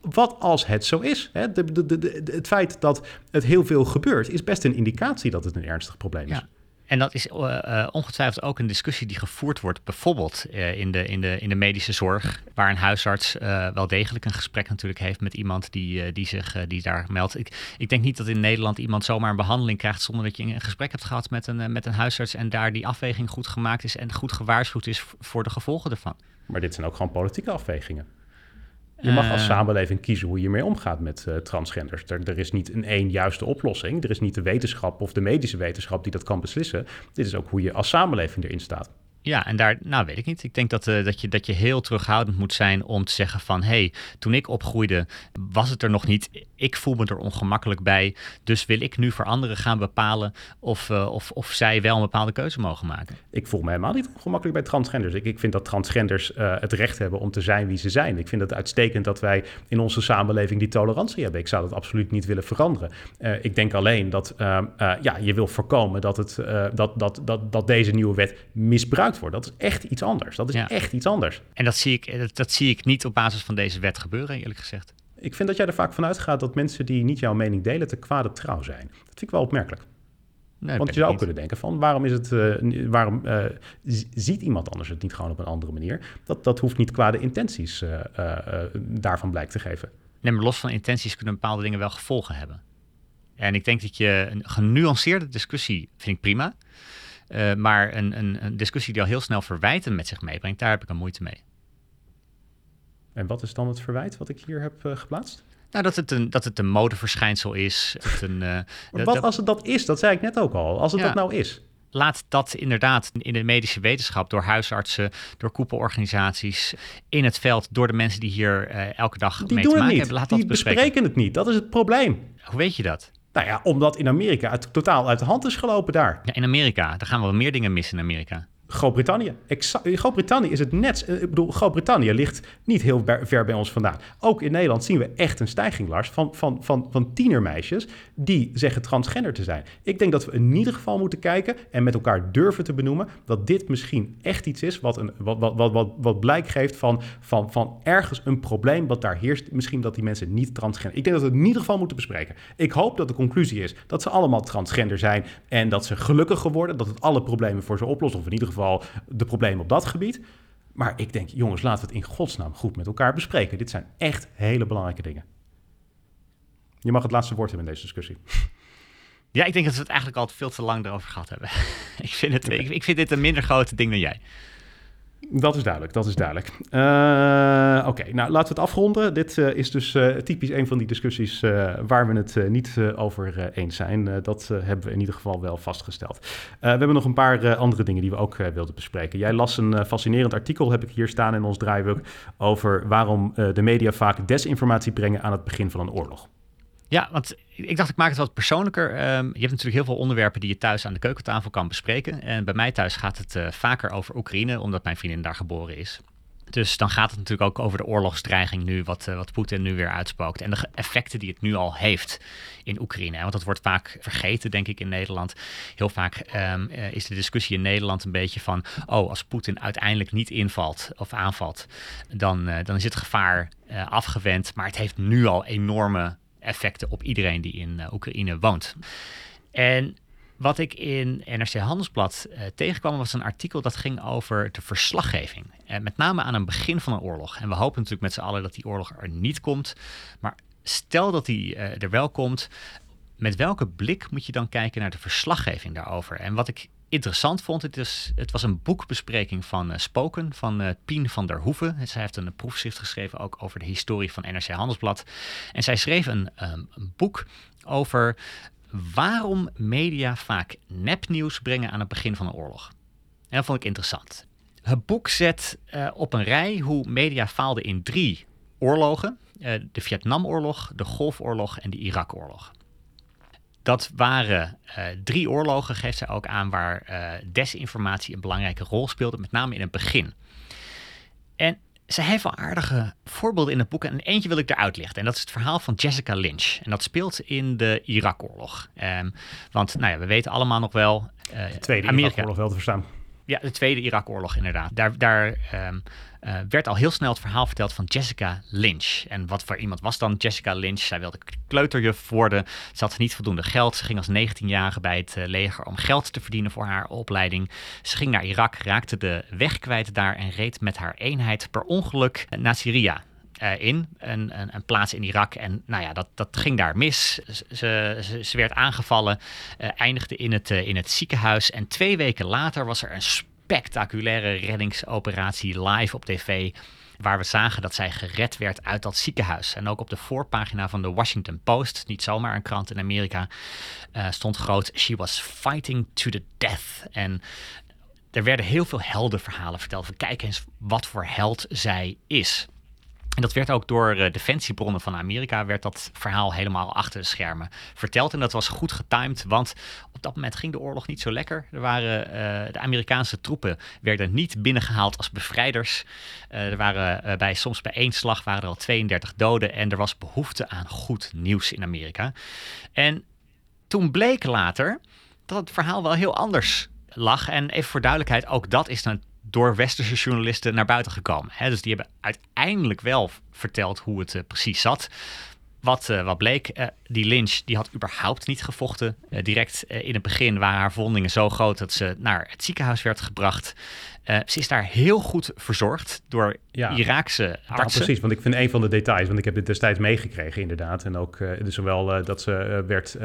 Wat als het zo is? Hè? De, de, de, het feit dat het heel veel gebeurt, is best een indicatie dat het een ernstig probleem is. Ja. En dat is uh, ongetwijfeld ook een discussie die gevoerd wordt, bijvoorbeeld uh, in, de, in, de, in de medische zorg, waar een huisarts wel degelijk een gesprek natuurlijk heeft met iemand die, die zich die daar meldt. Ik, ik denk niet dat in Nederland iemand zomaar een behandeling krijgt zonder dat je een gesprek hebt gehad met een, met een huisarts en daar die afweging goed gemaakt is en goed gewaarschuwd is voor de gevolgen ervan. Maar dit zijn ook gewoon politieke afwegingen. Je mag als samenleving kiezen hoe je mee omgaat met uh, transgenders. Er, er, is niet een één juiste oplossing. Er is niet de wetenschap of de medische wetenschap die dat kan beslissen. Dit is ook hoe je als samenleving erin staat. Ja, en daar, nou weet ik niet. Ik denk dat, uh, dat, je, dat je heel terughoudend moet zijn om te zeggen van... hé, hey, toen ik opgroeide was het er nog niet. Ik voel me er ongemakkelijk bij. Dus wil ik nu voor anderen gaan bepalen of, uh, of, of zij wel een bepaalde keuze mogen maken. Ik voel me helemaal niet ongemakkelijk bij transgenders. Ik, ik vind dat transgenders uh, het recht hebben om te zijn wie ze zijn. Ik vind het uitstekend dat wij in onze samenleving die tolerantie hebben. Ik zou dat absoluut niet willen veranderen. Ik denk alleen dat ja, je wil voorkomen dat, het, dat, dat, dat, dat deze nieuwe wet misbruikt wordt. Dat is echt iets anders. Dat is ja. echt iets anders. En dat zie, ik, dat, dat, zie ik niet op basis van deze wet gebeuren, eerlijk gezegd. Ik vind dat jij er vaak van uitgaat dat mensen die niet jouw mening delen te kwade trouw zijn. Dat vind ik wel opmerkelijk. Nee, Want je zou ook kunnen denken van waarom is het, uh, waarom uh, ziet iemand anders het niet gewoon op een andere manier? Dat, dat hoeft niet kwade intenties uh, daarvan blijk te geven. Nee, maar los van intenties kunnen bepaalde dingen wel gevolgen hebben. En ik denk dat je een genuanceerde discussie vind ik prima. Uh, maar een, een, een, discussie die al heel snel verwijten met zich meebrengt, daar heb ik een moeite mee. En wat is dan het verwijt wat ik hier heb uh, geplaatst? Nou, dat het een, dat het een modeverschijnsel is. Het een, uh, wat als het dat is? Dat zei ik net ook al. Als het ja. dat nou is. laat dat inderdaad in de medische wetenschap door huisartsen, door koepelorganisaties, in het veld, door de mensen die hier uh, elke dag die mee doen te het maken niet. hebben. Laat die dat bespreken. bespreken het niet. Dat is het probleem. Hoe weet je dat? Nou ja, omdat in Amerika het totaal uit de hand is gelopen daar. Ja, in Amerika, daar gaan wel meer dingen mis in Amerika. Groot-Brittannië. Groot-Brittannië is het net. eh, Ik bedoel, Groot-Brittannië ligt niet heel ver, bij ons vandaan. Ook in Nederland zien we echt een stijging, Lars, van, van, van, van tienermeisjes die zeggen transgender te zijn. Ik denk dat we in ieder geval moeten kijken en met elkaar durven te benoemen dat dit misschien echt iets is wat, een, wat, wat, wat, wat, wat blijk geeft van, van, van ergens een probleem wat daar heerst. Misschien dat die mensen niet transgender. Ik denk dat we het in ieder geval moeten bespreken. Ik hoop dat de conclusie is dat ze allemaal transgender zijn en dat ze gelukkiger worden, dat het alle problemen voor ze oplost, of in ieder geval de problemen op dat gebied. Maar ik denk, jongens, laten we het in godsnaam goed met elkaar bespreken. Dit zijn echt hele belangrijke dingen. Je mag het laatste woord hebben in deze discussie. Ja, ik denk dat we het eigenlijk al veel te lang erover gehad hebben. ik, vind het, ik, ik vind dit een minder groot ding dan jij. Dat is duidelijk, dat is duidelijk. Uh, Oké, nou laten we het afronden. Dit uh, is dus uh, typisch een van die discussies waar we het niet over eens zijn. dat hebben we in ieder geval wel vastgesteld. we hebben nog een paar andere dingen die we ook wilden bespreken. Jij las een fascinerend artikel, heb ik hier staan in ons draaiboek, over waarom de media vaak desinformatie brengen aan het begin van een oorlog. Ja, want ik dacht ik maak het wat persoonlijker. Um, je hebt natuurlijk heel veel onderwerpen die je thuis aan de keukentafel kan bespreken. En bij mij thuis gaat het uh, vaker over Oekraïne, omdat mijn vriendin daar geboren is. Dus dan gaat het natuurlijk ook over de oorlogsdreiging nu, wat, uh, wat Poetin nu weer uitspookt. En de effecten die het nu al heeft in Oekraïne. Want dat wordt vaak vergeten, denk ik, in Nederland. Heel vaak um, uh, is de discussie in Nederland een beetje van... oh, als Poetin uiteindelijk niet invalt of aanvalt... dan, dan is het gevaar afgewend. Maar het heeft nu al enorme effecten op iedereen die in uh, Oekraïne woont. En wat ik in NRC Handelsblad uh, tegenkwam was een artikel dat ging over de verslaggeving. En met name aan het begin van een oorlog. En we hopen natuurlijk met z'n allen dat die oorlog er niet komt. Maar stel dat die er wel komt, met welke blik moet je dan kijken naar de verslaggeving daarover? En wat ik interessant vond, het, is, het was een boekbespreking van uh, Spoken van uh, Pien van der Hoeven. Zij heeft een proefschrift geschreven ook over de historie van NRC Handelsblad. En zij schreef een, um, een boek over waarom media vaak nepnieuws brengen aan het begin van een oorlog. En dat vond ik interessant. Het boek zet uh, op een rij hoe media faalden in drie oorlogen. de Vietnamoorlog, de Golfoorlog en de Irakoorlog. Dat waren uh, drie oorlogen, geeft zij ook aan, waar uh, desinformatie een belangrijke rol speelde, met name in het begin. En ze heeft wel aardige voorbeelden in het boek en eentje wil ik eruit lichten. En dat is het verhaal van Jessica Lynch. En dat speelt in de Irakoorlog. Um, want nou ja, we weten allemaal nog wel... Uh, de Tweede Irakoorlog wel te verstaan. Ja, de Tweede Irakoorlog inderdaad. Daar, daar um, uh, werd al heel snel het verhaal verteld van Jessica Lynch. En wat voor iemand was dan Jessica Lynch? Zij wilde kleuterjuf worden. Ze had niet voldoende geld. Ze ging als 19-jarige bij het uh, leger om geld te verdienen voor haar opleiding. Ze ging naar Irak, raakte de weg kwijt daar en reed met haar eenheid per ongeluk naar Syrië. Uh, in, een, een, een, plaats in Irak. En nou ja, dat, dat ging daar mis. Ze, ze, werd aangevallen, uh, eindigde in het, uh, in het ziekenhuis. En twee weken later was er een spectaculaire reddingsoperatie live op tv. Waar we zagen dat zij gered werd uit dat ziekenhuis. En ook op de voorpagina van de Washington Post, niet zomaar een krant in Amerika, stond groot: She was fighting to the death. En er werden heel veel heldenverhalen verteld. Van kijk eens wat voor held zij is. En dat werd ook door uh, defensiebronnen van Amerika, werd dat verhaal helemaal achter de schermen verteld. En dat was goed getimed, want op dat moment ging de oorlog niet zo lekker. Er waren, uh, de Amerikaanse troepen werden niet binnengehaald als bevrijders. Uh, er waren bij, soms bij één slag waren er al 32 doden en er was behoefte aan goed nieuws in Amerika. En toen bleek later dat het verhaal wel heel anders lag. En even voor duidelijkheid, ook dat is dan door westerse journalisten naar buiten gekomen. Hè? Dus die hebben uiteindelijk wel verteld hoe het uh, precies zat. Wat, uh, wat bleek, uh, die Lynch die had überhaupt niet gevochten. direct in het begin waren haar verwondingen zo groot dat ze naar het ziekenhuis werd gebracht. Ze is daar heel goed verzorgd door ja, Iraakse artsen. Ja, precies, want ik vind een van de details, want ik heb dit destijds meegekregen inderdaad. En ook uh, zowel uh, dat ze werd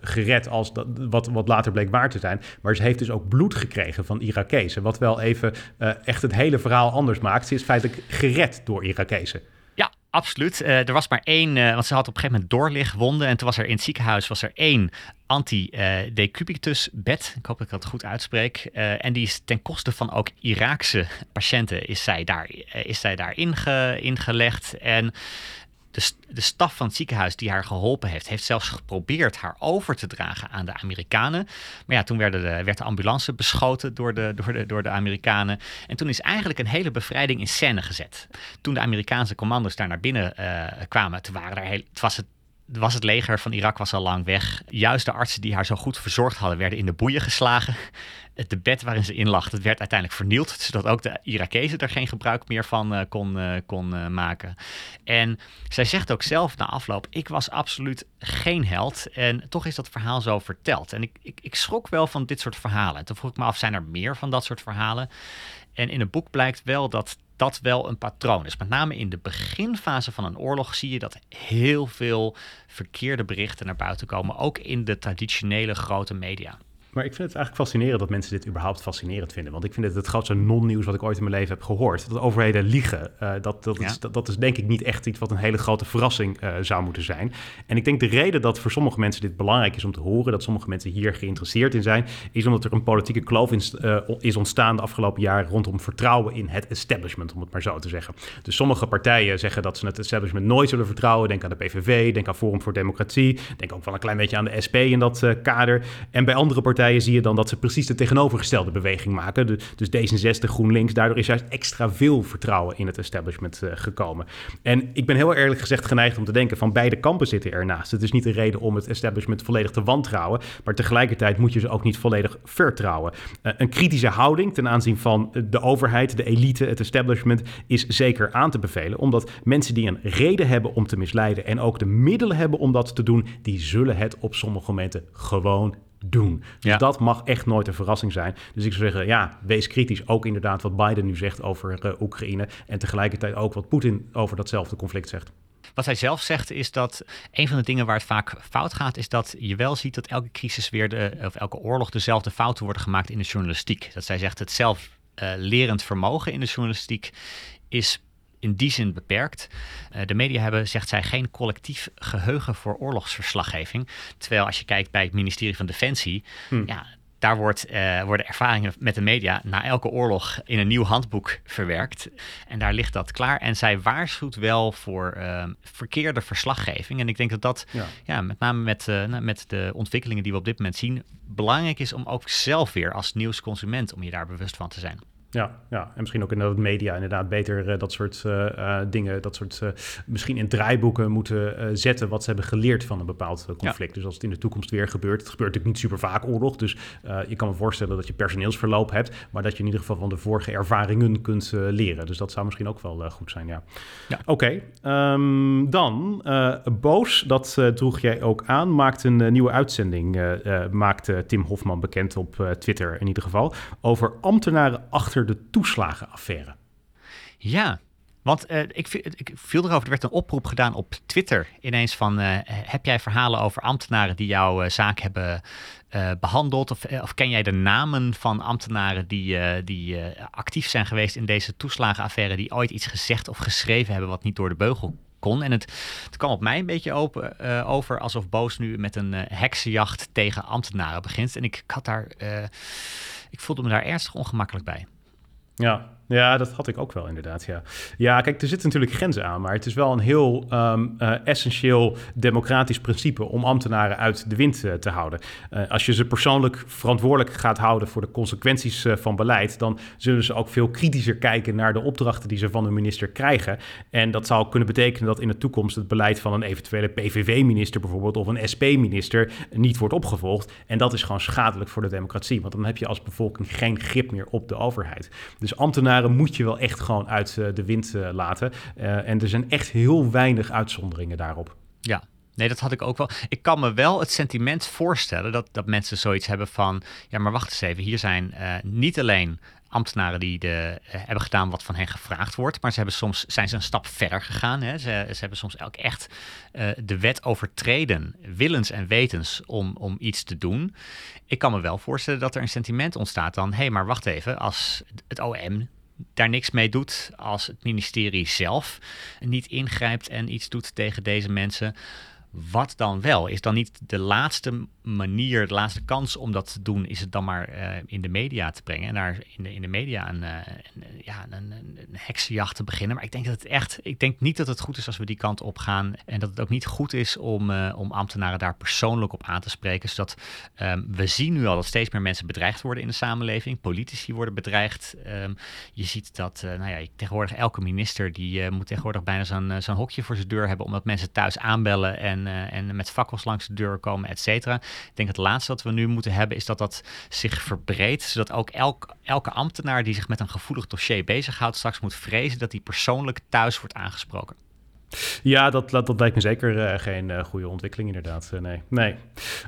gered als dat, wat, wat later bleek waar te zijn. Maar ze heeft dus ook bloed gekregen van Irakezen. Wat wel even echt het hele verhaal anders maakt. Ze is feitelijk gered door Irakezen. Absoluut. Uh, er was maar één, uh, want ze had op een gegeven moment doorligwonden. En toen was er in het ziekenhuis was er één anti-decubitus bed. Ik hoop dat ik dat goed uitspreek. Uh, en die is ten koste van ook Iraakse patiënten is zij daar, is zij daar inge, ingelegd. En de, de staf van het ziekenhuis die haar geholpen heeft, heeft zelfs geprobeerd haar over te dragen aan de Amerikanen. Maar ja, toen werden de, werd de ambulance beschoten door de, door, de, door de Amerikanen. En toen is eigenlijk een hele bevrijding in scène gezet. Toen de Amerikaanse commando's daar naar binnen uh, kwamen, toen waren er heel, het was het was het leger van Irak was al lang weg. Juist de artsen die haar zo goed verzorgd hadden, werden in de boeien geslagen. Het bed waarin ze in lag, dat werd uiteindelijk vernield. Zodat ook de Irakezen er geen gebruik meer van uh, kon, uh, kon uh, maken. En zij zegt ook zelf na afloop, ik was absoluut geen held. En toch is dat verhaal zo verteld. En ik, ik, ik schrok wel van dit soort verhalen. En toen vroeg ik me af, zijn er meer van dat soort verhalen? En in het boek blijkt wel dat dat wel een patroon is. Met name in de beginfase van een oorlog zie je dat heel veel verkeerde berichten naar buiten komen, ook in de traditionele grote media. Maar ik vind het eigenlijk fascinerend dat mensen dit überhaupt fascinerend vinden. Want ik vind het het grootste non-nieuws wat ik ooit in mijn leven heb gehoord. Dat overheden liegen. Uh, dat, dat, is, dat, is denk ik niet echt iets wat een hele grote verrassing uh, zou moeten zijn. En ik denk de reden dat voor sommige mensen dit belangrijk is om te horen, dat sommige mensen hier geïnteresseerd in zijn, is omdat er een politieke kloof in, uh, is ontstaan de afgelopen jaren rondom vertrouwen in het establishment, om het maar zo te zeggen. Dus sommige partijen zeggen dat ze het establishment nooit zullen vertrouwen. Denk aan de PVV, denk aan Forum voor Democratie, denk ook wel een klein beetje aan de SP in dat kader. En bij andere partijen zie je dan dat ze precies de tegenovergestelde beweging maken. dus D66, GroenLinks, daardoor is juist extra veel vertrouwen in het establishment uh, gekomen. En ik ben heel eerlijk gezegd geneigd om te denken van beide kampen zitten ernaast. Het is niet een reden om het establishment volledig te wantrouwen, maar tegelijkertijd moet je ze ook niet volledig vertrouwen. Uh, een kritische houding ten aanzien van de overheid, de elite, het establishment is zeker aan te bevelen, omdat mensen die een reden hebben om te misleiden en ook de middelen hebben om dat te doen, die zullen het op sommige momenten gewoon doen. Dus dat mag echt nooit een verrassing zijn. Dus ik zou zeggen, ja, wees kritisch. Ook inderdaad wat Biden nu zegt over uh, Oekraïne. En tegelijkertijd ook wat Poetin over datzelfde conflict zegt. Wat hij zelf zegt is dat een van de dingen waar het vaak fout gaat, is dat je wel ziet dat elke crisis weer, de, of elke oorlog, dezelfde fouten worden gemaakt in de journalistiek. Dat zij zegt het zelflerend uh, vermogen in de journalistiek is in die zin beperkt. Uh, de media hebben, zegt zij, geen collectief geheugen voor oorlogsverslaggeving. Terwijl als je kijkt bij het ministerie van Defensie, hmm. ja, daar wordt, uh, worden ervaringen met de media na elke oorlog in een nieuw handboek verwerkt. En daar ligt dat klaar. En zij waarschuwt wel voor uh, verkeerde verslaggeving. En ik denk dat dat, ja. ja met name met, uh, met de ontwikkelingen die we op dit moment zien, belangrijk is om ook zelf weer als nieuwsconsument, om je daar bewust van te zijn. Ja, ja, en misschien ook in de media inderdaad beter uh, dat soort uh, dingen, dat soort uh, misschien in draaiboeken moeten zetten wat ze hebben geleerd van een bepaald conflict. Ja. Dus als het in de toekomst weer gebeurt, het gebeurt natuurlijk niet super vaak oorlog, dus je kan me voorstellen dat je personeelsverloop hebt, maar dat je in ieder geval van de vorige ervaringen kunt leren. Dus dat zou misschien ook wel goed zijn, ja. ja. Oké, okay, um, ehm, dan Boos, dat droeg jij ook aan, maakt een nieuwe uitzending, maakte Tim Hofman bekend op Twitter in ieder geval, over ambtenaren achter de toeslagenaffaire. Ja, want uh, ik, ik, viel erover, er werd een oproep gedaan op Twitter ineens van... Uh, heb jij verhalen over ambtenaren die jouw uh, zaak hebben behandeld? Of, of, ken jij de namen van ambtenaren die, die actief zijn geweest in deze toeslagenaffaire... die ooit iets gezegd of geschreven hebben wat niet door de beugel kon? En het, het kwam op mij een beetje open, over alsof Boos nu met een heksenjacht tegen ambtenaren begint. En ik, ik had daar... ik voelde me daar ernstig ongemakkelijk bij. Ja, ja, dat had ik ook wel inderdaad. Ja, ja kijk, er zitten natuurlijk grenzen aan, maar het is wel een heel um, uh, essentieel democratisch principe om ambtenaren uit de wind uh, te houden. Uh, als je ze persoonlijk verantwoordelijk gaat houden voor de consequenties van beleid, dan zullen ze ook veel kritischer kijken naar de opdrachten die ze van hun minister krijgen. En dat zou kunnen betekenen dat in de toekomst het beleid van een eventuele PVV-minister bijvoorbeeld of een SP-minister niet wordt opgevolgd. En dat is gewoon schadelijk voor de democratie, want dan heb je als bevolking geen grip meer op de overheid. Dus ambtenaren moet je wel echt gewoon uit eh, de wind eh, laten. Eh, en er zijn echt heel weinig uitzonderingen daarop. Ja, Nee, dat had ik ook wel. Ik kan me wel het sentiment voorstellen dat, dat mensen zoiets hebben van... ja, maar wacht eens even, hier zijn niet alleen ambtenaren die de, hebben gedaan wat van hen gevraagd wordt. Maar ze hebben soms zijn ze een stap verder gegaan. Hè. Ze, ze hebben soms ook echt de wet overtreden, willens en wetens, om, om iets te doen. Ik kan me wel voorstellen dat er een sentiment ontstaat dan... hé, hey, maar wacht even, als het OM daar niks mee doet, als het ministerie zelf niet ingrijpt en iets doet tegen deze mensen, wat dan wel? Is dan niet de laatste manier, de laatste kans om dat te doen, is het dan maar uh, in de media te brengen en daar in de, in de media een, uh, een ja, een, heksenjacht te beginnen. Maar ik denk dat het echt, ik denk niet dat het goed is als we die kant op gaan en dat het ook niet goed is om, om ambtenaren daar persoonlijk op aan te spreken. Zodat um, we zien nu al dat steeds meer mensen bedreigd worden in de samenleving, politici worden bedreigd. Um, je ziet dat, nou ja, tegenwoordig elke minister die moet tegenwoordig bijna zo'n zo'n hokje voor zijn deur hebben omdat mensen thuis aanbellen en, en met fakkels langs de deur komen, et cetera. Ik denk het laatste wat we nu moeten hebben is dat dat zich verbreedt, zodat ook elk, elke ambtenaar die zich met een gevoelig dossier bezighoudt straks moet vrezen dat hij persoonlijk thuis wordt aangesproken. Ja, dat, dat, dat lijkt me zeker uh, geen uh, goede ontwikkeling, inderdaad. Uh, nee. nee.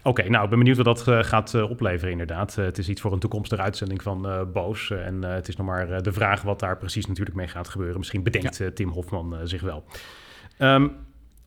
Oké, nou, ik ben benieuwd wat dat gaat opleveren, inderdaad. het is iets voor een toekomstige uitzending van Boos. en het is nog maar de vraag wat daar precies natuurlijk mee gaat gebeuren. Misschien bedenkt ja. Tim Hofman zich wel. Um,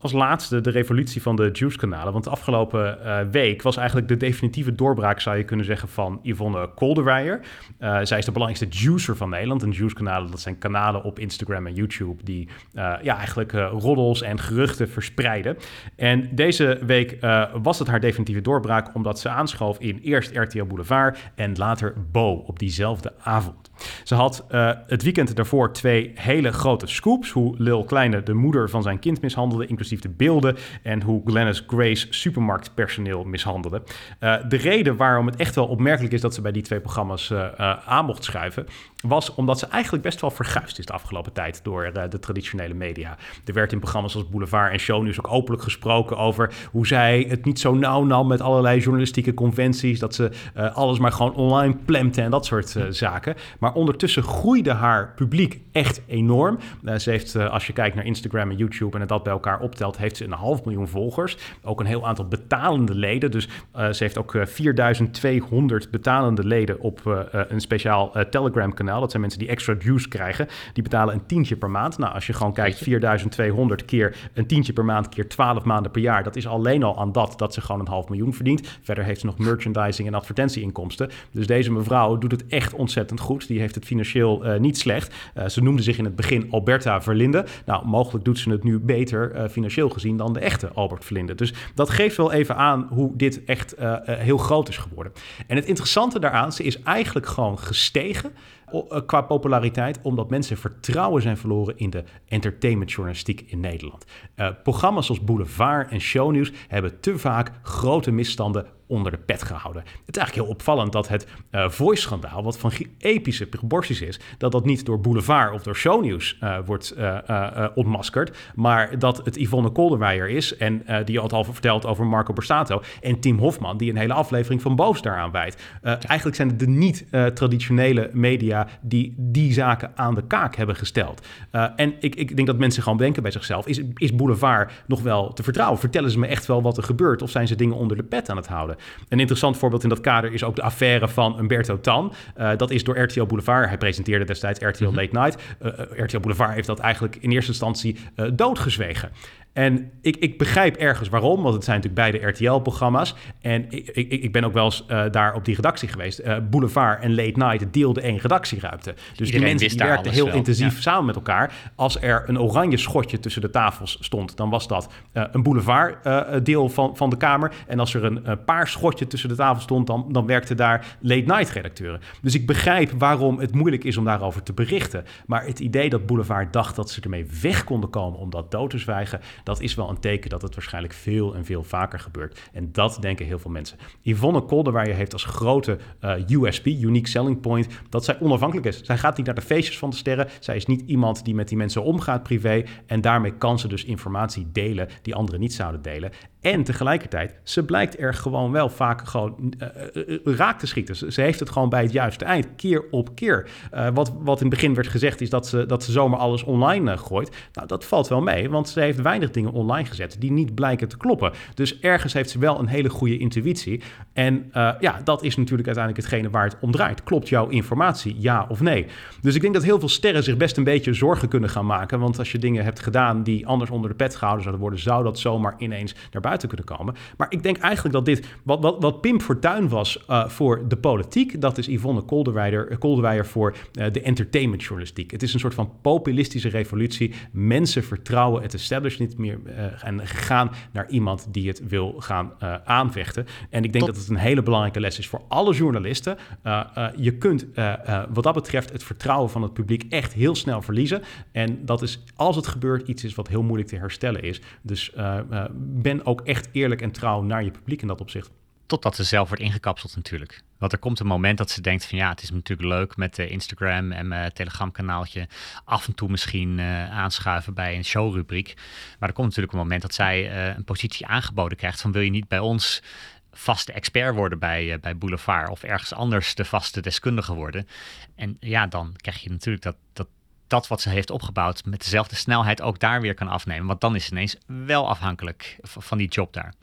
als laatste de revolutie van de Juice-kanalen. Want de afgelopen uh, week was eigenlijk de definitieve doorbraak, zou je kunnen zeggen, van Yvonne Kolderweijer. Uh, zij is de belangrijkste juicer van Nederland. En Juice-kanalen, dat zijn kanalen op Instagram en YouTube die uh, ja, eigenlijk roddels en geruchten verspreiden. En deze week was het haar definitieve doorbraak, omdat ze aanschoof in eerst RTL Boulevard en later Bo op diezelfde avond. Ze had uh, het weekend daarvoor twee hele grote scoops. Hoe Lil Kleine de moeder van zijn kind mishandelde, inclusief de beelden. En hoe Glennis Grace supermarktpersoneel mishandelde. Uh, de reden waarom het echt wel opmerkelijk is dat ze bij die twee programma's uh, aan mocht schuiven was omdat ze eigenlijk best wel verguisd is de afgelopen tijd door de traditionele media. Er werd in programma's als Boulevard en Shownieuws ook openlijk gesproken over hoe zij het niet zo nauw nam met allerlei journalistieke conventies, dat ze alles maar gewoon online plemte en dat soort zaken. Maar ondertussen groeide haar publiek echt enorm. ze heeft, als je kijkt naar Instagram en YouTube en het dat bij elkaar optelt, heeft ze een half miljoen volgers. Ook een heel aantal betalende leden. Dus ze heeft ook 4200 betalende leden op een speciaal Telegram kanaal. Dat zijn mensen die extra juice krijgen. Die betalen een tientje per maand. Nou, als je gewoon kijkt, 4200 keer een tientje per maand, keer 12 maanden per jaar. Dat is alleen al aan dat dat ze gewoon een half miljoen verdient. Verder heeft ze nog merchandising en advertentieinkomsten. Dus deze mevrouw doet het echt ontzettend goed. Die heeft het financieel uh, niet slecht. Uh, ze noemde zich in het begin Alberta Verlinde. Nou, mogelijk doet ze het nu beter uh, financieel gezien dan de echte Albert Verlinde. Dus dat geeft wel even aan hoe dit echt heel groot is geworden. En het interessante daaraan, ze is eigenlijk gewoon gestegen eh, qua populariteit, omdat mensen vertrouwen zijn verloren in de entertainmentjournalistiek in Nederland. Uh, programma's als Boulevard en Shownieuws hebben te vaak grote misstanden onder de pet gehouden. Het is eigenlijk heel opvallend dat het uh, Voice-schandaal, wat van epische proporties is, dat dat niet door Boulevard of door Shownieuws uh, wordt uh, ontmaskerd, maar dat het Yvonne Kolderweijer is en die had al verteld over Marco Borsato en Tim Hofman, die een hele aflevering van Boos daaraan wijdt. eigenlijk zijn het de niet-traditionele media die die zaken aan de kaak hebben gesteld. en ik, ik denk dat mensen gewoon denken bij zichzelf, is, is Boulevard nog wel te vertrouwen? Vertellen ze me echt wel wat er gebeurt of zijn ze dingen onder de pet aan het houden? Een interessant voorbeeld in dat kader is ook de affaire van Umberto Tan. Uh, dat is door RTL Boulevard. Hij presenteerde destijds RTL Late Night. Uh, RTL Boulevard heeft dat eigenlijk in eerste instantie doodgezwegen. En ik, ik begrijp ergens waarom, want het zijn natuurlijk beide RTL-programma's. En ik, ik, ik ben ook wel eens uh, daar op die redactie geweest. Uh, Boulevard en Late Night deelden één redactieruimte. Dus Iedereen die mensen die werkten heel wel. intensief ja. samen met elkaar. Als er een oranje schotje tussen de tafels stond, dan was dat uh, een Boulevard-deel van, van de Kamer. En als er een paars schotje tussen de tafel stond, dan, dan werkten daar Late Night-redacteuren. Dus ik begrijp waarom het moeilijk is om daarover te berichten. Maar het idee dat Boulevard dacht dat ze ermee weg konden komen om dat dood te zwijgen dat is wel een teken dat het waarschijnlijk veel en veel vaker gebeurt. En dat denken heel veel mensen. Yvonne Kolderweijer heeft als grote uh, USP, unique selling point, dat zij onafhankelijk is. Zij gaat niet naar de feestjes van de sterren. Zij is niet iemand die met die mensen omgaat privé. En daarmee kan ze dus informatie delen die anderen niet zouden delen. En tegelijkertijd, ze blijkt er gewoon wel vaak gewoon uh, raak te schieten. Ze, heeft het gewoon bij het juiste eind, keer op keer. Wat, wat in het begin werd gezegd is dat ze, dat ze zomaar alles online gooit. Nou, dat valt wel mee, want ze heeft weinig dingen online gezet die niet blijken te kloppen. Dus ergens heeft ze wel een hele goede intuïtie. En ja, dat is natuurlijk uiteindelijk hetgene waar het om draait. Klopt jouw informatie, ja of nee? Dus ik denk dat heel veel sterren zich best een beetje zorgen kunnen gaan maken. Want als je dingen hebt gedaan die anders onder de pet gehouden zouden worden, zou dat zomaar ineens naar buiten buiten kunnen komen. Maar ik denk eigenlijk dat dit, wat, wat, wat Pim Fortuyn was uh, voor de politiek, dat is Yvonne Kolderweijer, Kolderweijer voor uh, de entertainmentjournalistiek. Het is een soort van populistische revolutie. Mensen vertrouwen het establishment niet meer uh, en gaan naar iemand die het wil gaan aanvechten. En ik denk Tot... dat het een hele belangrijke les is voor alle journalisten. je kunt wat dat betreft het vertrouwen van het publiek echt heel snel verliezen. En dat is, als het gebeurt, iets is wat heel moeilijk te herstellen is. Dus ben ook echt eerlijk en trouw naar je publiek in dat opzicht. Totdat ze zelf wordt ingekapseld natuurlijk. Want er komt een moment dat ze denkt van ja, het is natuurlijk leuk met de Instagram en mijn Telegram kanaaltje. Af en toe misschien uh, aanschuiven bij een showrubriek. Maar er komt natuurlijk een moment dat zij uh, een positie aangeboden krijgt van wil je niet bij ons vaste expert worden bij, bij Boulevard of ergens anders de vaste deskundige worden. En ja, dan krijg je natuurlijk dat, dat dat wat ze heeft opgebouwd met dezelfde snelheid ook daar weer kan afnemen. Want dan is ineens wel afhankelijk van die job daar.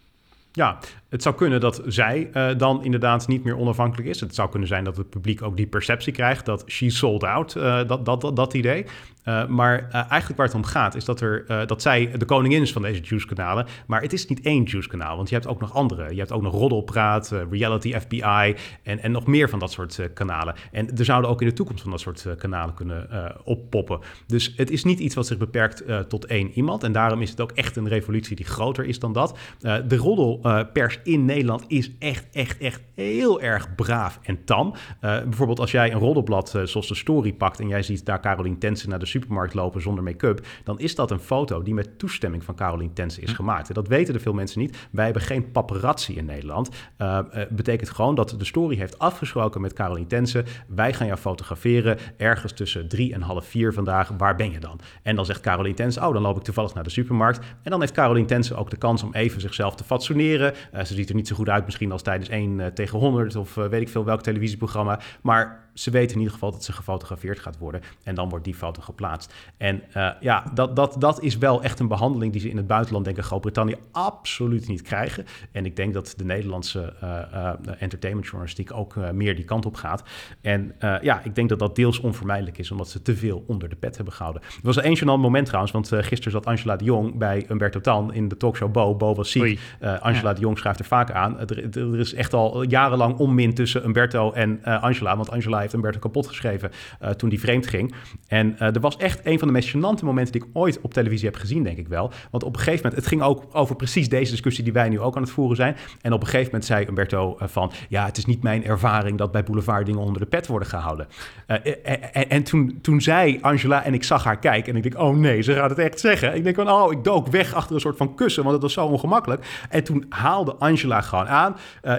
Ja, het zou kunnen dat zij uh, dan inderdaad niet meer onafhankelijk is. Het zou kunnen zijn dat het publiek ook die perceptie krijgt dat she sold out, dat, dat, dat, dat idee. Uh, maar eigenlijk waar het om gaat is dat, er, dat zij de koningin is van deze juice-kanalen. Maar het is niet één juice-kanaal, want je hebt ook nog andere. Je hebt ook nog Roddelpraat, Reality FBI en, en nog meer van dat soort kanalen. En er zouden ook in de toekomst van dat soort kanalen kunnen oppoppen. Dus het is niet iets wat zich beperkt tot één iemand. En daarom is het ook echt een revolutie die groter is dan dat. de roddelpers in Nederland is echt, echt, echt heel erg braaf en tam. Bijvoorbeeld als jij een roddelblad zoals de Story pakt en jij ziet daar Carolien Tensen naar de supermarkt lopen zonder make-up, dan is dat een foto die met toestemming van Carolien Tensen is hm. gemaakt. En dat weten er veel mensen niet. Wij hebben geen paparazzi in Nederland. Uh, betekent gewoon dat de Story heeft afgesproken met Carolien Tensen. Wij gaan jou fotograferen ergens tussen drie en half vier vandaag. Waar ben je dan? En dan zegt Carolien Tensen, oh, dan loop ik toevallig naar de supermarkt. En dan heeft Carolien Tensen ook de kans om even zichzelf te fatsoeneren. ze ziet er niet zo goed uit misschien als tijdens 1 uh, tegen 100 of weet ik veel welk televisieprogramma. Maar ze weten in ieder geval dat ze gefotografeerd gaat worden. En dan wordt die foto geplaatst. En uh, ja, dat, dat, dat is wel echt een behandeling die ze in het buitenland, denk ik, Groot-Brittannië absoluut niet krijgen. En ik denk dat de Nederlandse uh, uh, entertainmentjournalistiek ook meer die kant op gaat. En ja, ik denk dat dat deels onvermijdelijk is, omdat ze te veel onder de pet hebben gehouden. Er was een gênant moment trouwens, want gisteren zat Angela de Jong bij Umberto Tan in de talkshow Bo. Bo was ziek. Angela ja. de Jong schrijft er vaak aan. Er, er, is echt al jarenlang onmin tussen Umberto en Angela, want Angela heeft Humberto kapot geschreven uh, toen die vreemd ging. En uh, er was echt een van de meest gênante momenten die ik ooit op televisie heb gezien, denk ik wel. Want op een gegeven moment, het ging ook over precies deze discussie die wij nu ook aan het voeren zijn. En op een gegeven moment zei Umberto uh, van, ja, het is niet mijn ervaring dat bij Boulevard dingen onder de pet worden gehouden. en, en toen, toen zei Angela, en ik zag haar kijken, en ik denk, oh nee, ze gaat het echt zeggen. Ik denk van, oh, ik dook weg achter een soort van kussen, want het was zo ongemakkelijk. En toen haalde Angela gewoon aan,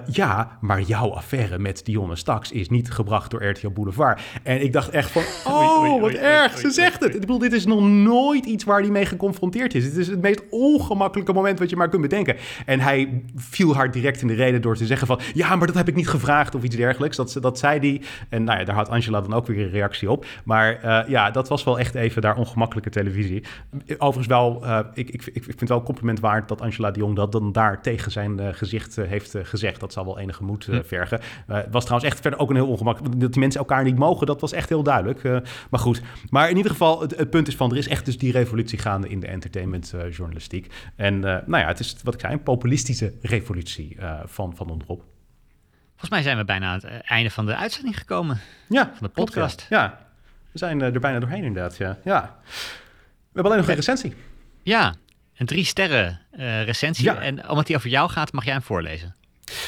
ja, maar jouw affaire met Dionne Staks is niet gebracht door RTL Boulevard. En ik dacht echt van, oh, wat erg, ze zegt het. Ik bedoel, dit is nog nooit iets waar hij mee geconfronteerd is. Het is het meest ongemakkelijke moment wat je maar kunt bedenken. En hij viel haar direct in de reden door te zeggen van, ja, maar dat heb ik niet gevraagd of iets dergelijks. Dat, dat zei hij. En nou ja, daar had Angela dan ook weer een reactie op. Maar uh, ja, dat was wel echt even daar ongemakkelijke televisie. Overigens wel, uh, ik, ik, ik vind het wel compliment waard dat Angela de Jong dat dan daar tegen zijn uh, gezicht heeft gezegd. Dat zal wel enige moed hm. vergen. het was trouwens echt verder ook een heel ongemakkelijk, dat die mensen elkaar niet mogen, dat was echt heel duidelijk. Uh, maar goed, maar in ieder geval, het, het, punt is van, er is echt dus die revolutie gaande in de entertainmentjournalistiek. Uh, en uh, nou ja, het is wat ik zei, een populistische revolutie van, van onderop. Volgens mij zijn we bijna aan het einde van de uitzending gekomen. Ja, van de podcast. ja. ja. we zijn er bijna doorheen inderdaad, ja. ja. We hebben alleen nog een recensie. Ja, een drie sterren recensie. Ja. En omdat die over jou gaat, mag jij hem voorlezen.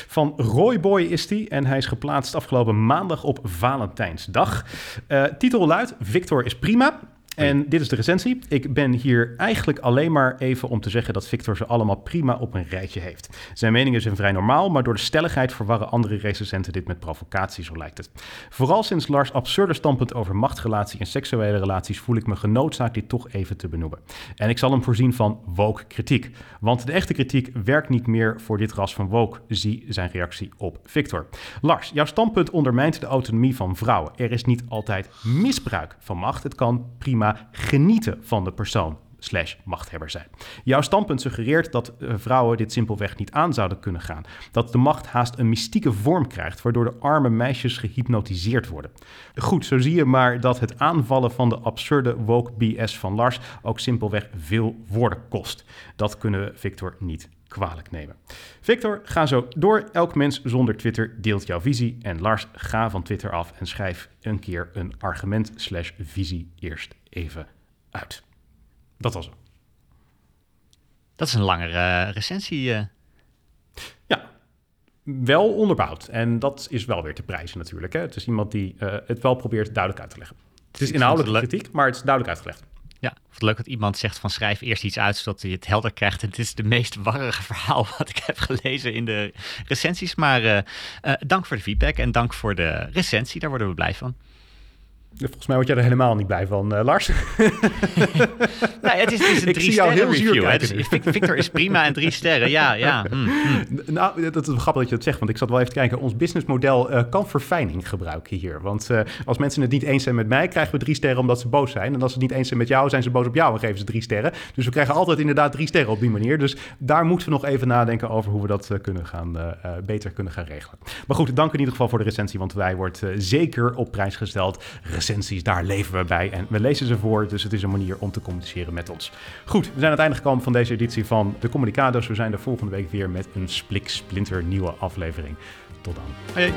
Van Roy Boy is die en hij is geplaatst afgelopen maandag op Valentijnsdag. Uh, titel luidt: Victor is prima. En dit is de recensie. Ik ben hier eigenlijk alleen maar even om te zeggen dat Victor ze allemaal prima op een rijtje heeft. Zijn meningen zijn vrij normaal, maar door de stelligheid verwarren andere recensenten dit met provocatie, zo lijkt het. Vooral sinds Lars' absurde standpunt over machtsrelatie en seksuele relaties voel ik me genoodzaakt dit toch even te benoemen. En ik zal hem voorzien van woke kritiek. Want de echte kritiek werkt niet meer voor dit ras van woke. Zie zijn reactie op Victor. Lars, jouw standpunt ondermijnt de autonomie van vrouwen. Er is niet altijd misbruik van macht. Het kan prima genieten van de persoon slash machthebber zijn. Jouw standpunt suggereert dat eh, vrouwen dit simpelweg niet aan zouden kunnen gaan. Dat de macht haast een mystieke vorm krijgt, waardoor de arme meisjes gehypnotiseerd worden. Goed, zo zie je maar dat het aanvallen van de absurde woke BS van Lars ook simpelweg veel woorden kost. Dat kunnen Victor niet kwalijk nemen. Victor, ga zo door. Elk mens zonder Twitter deelt jouw visie. En Lars, ga van Twitter af en schrijf een keer een argument slash visie eerst even uit. Dat was hem. Dat is een langere uh, recensie. Uh. Ja, wel onderbouwd. En dat is wel weer te prijzen natuurlijk. Hè? Het is iemand die uh, het wel probeert duidelijk uit te leggen. Het is inhoudelijke kritiek, maar het is duidelijk uitgelegd. Ja, wat leuk dat iemand zegt van schrijf eerst iets uit zodat je het helder krijgt. Het is de meest warrige verhaal wat ik heb gelezen in de recensies. Maar uh, dank voor de feedback en dank voor de recensie. Daar worden we blij van. Volgens mij word jij er helemaal niet blij van, uh, Lars. nee, het is, het is een Ik drie sterren heel review. hè. Dus Victor is prima en drie sterren. Ja, ja. hm, hm. Nou, dat is grappig dat je dat zegt, want ik zat wel even te kijken. Ons businessmodel eh, kan verfijning gebruiken hier. Want eh, als mensen het niet eens zijn met mij, krijgen we drie sterren omdat ze boos zijn. En als ze het niet eens zijn met jou, zijn ze boos op jou en geven ze drie sterren. Dus we krijgen altijd inderdaad drie sterren op die manier. Dus daar moeten we nog even nadenken over hoe we dat eh, kunnen gaan, eh, eh, beter kunnen gaan regelen. Maar goed, dank in ieder geval voor de recensie, want wij wordt eh, zeker op prijs gesteld. Recensies, daar leven we bij en we lezen ze voor. Dus het is een manier om te communiceren met ons. Goed, we zijn aan het einde gekomen van deze editie van de Communicados. We zijn er volgende week weer met een splik splinter nieuwe aflevering. Tot dan. Hoi.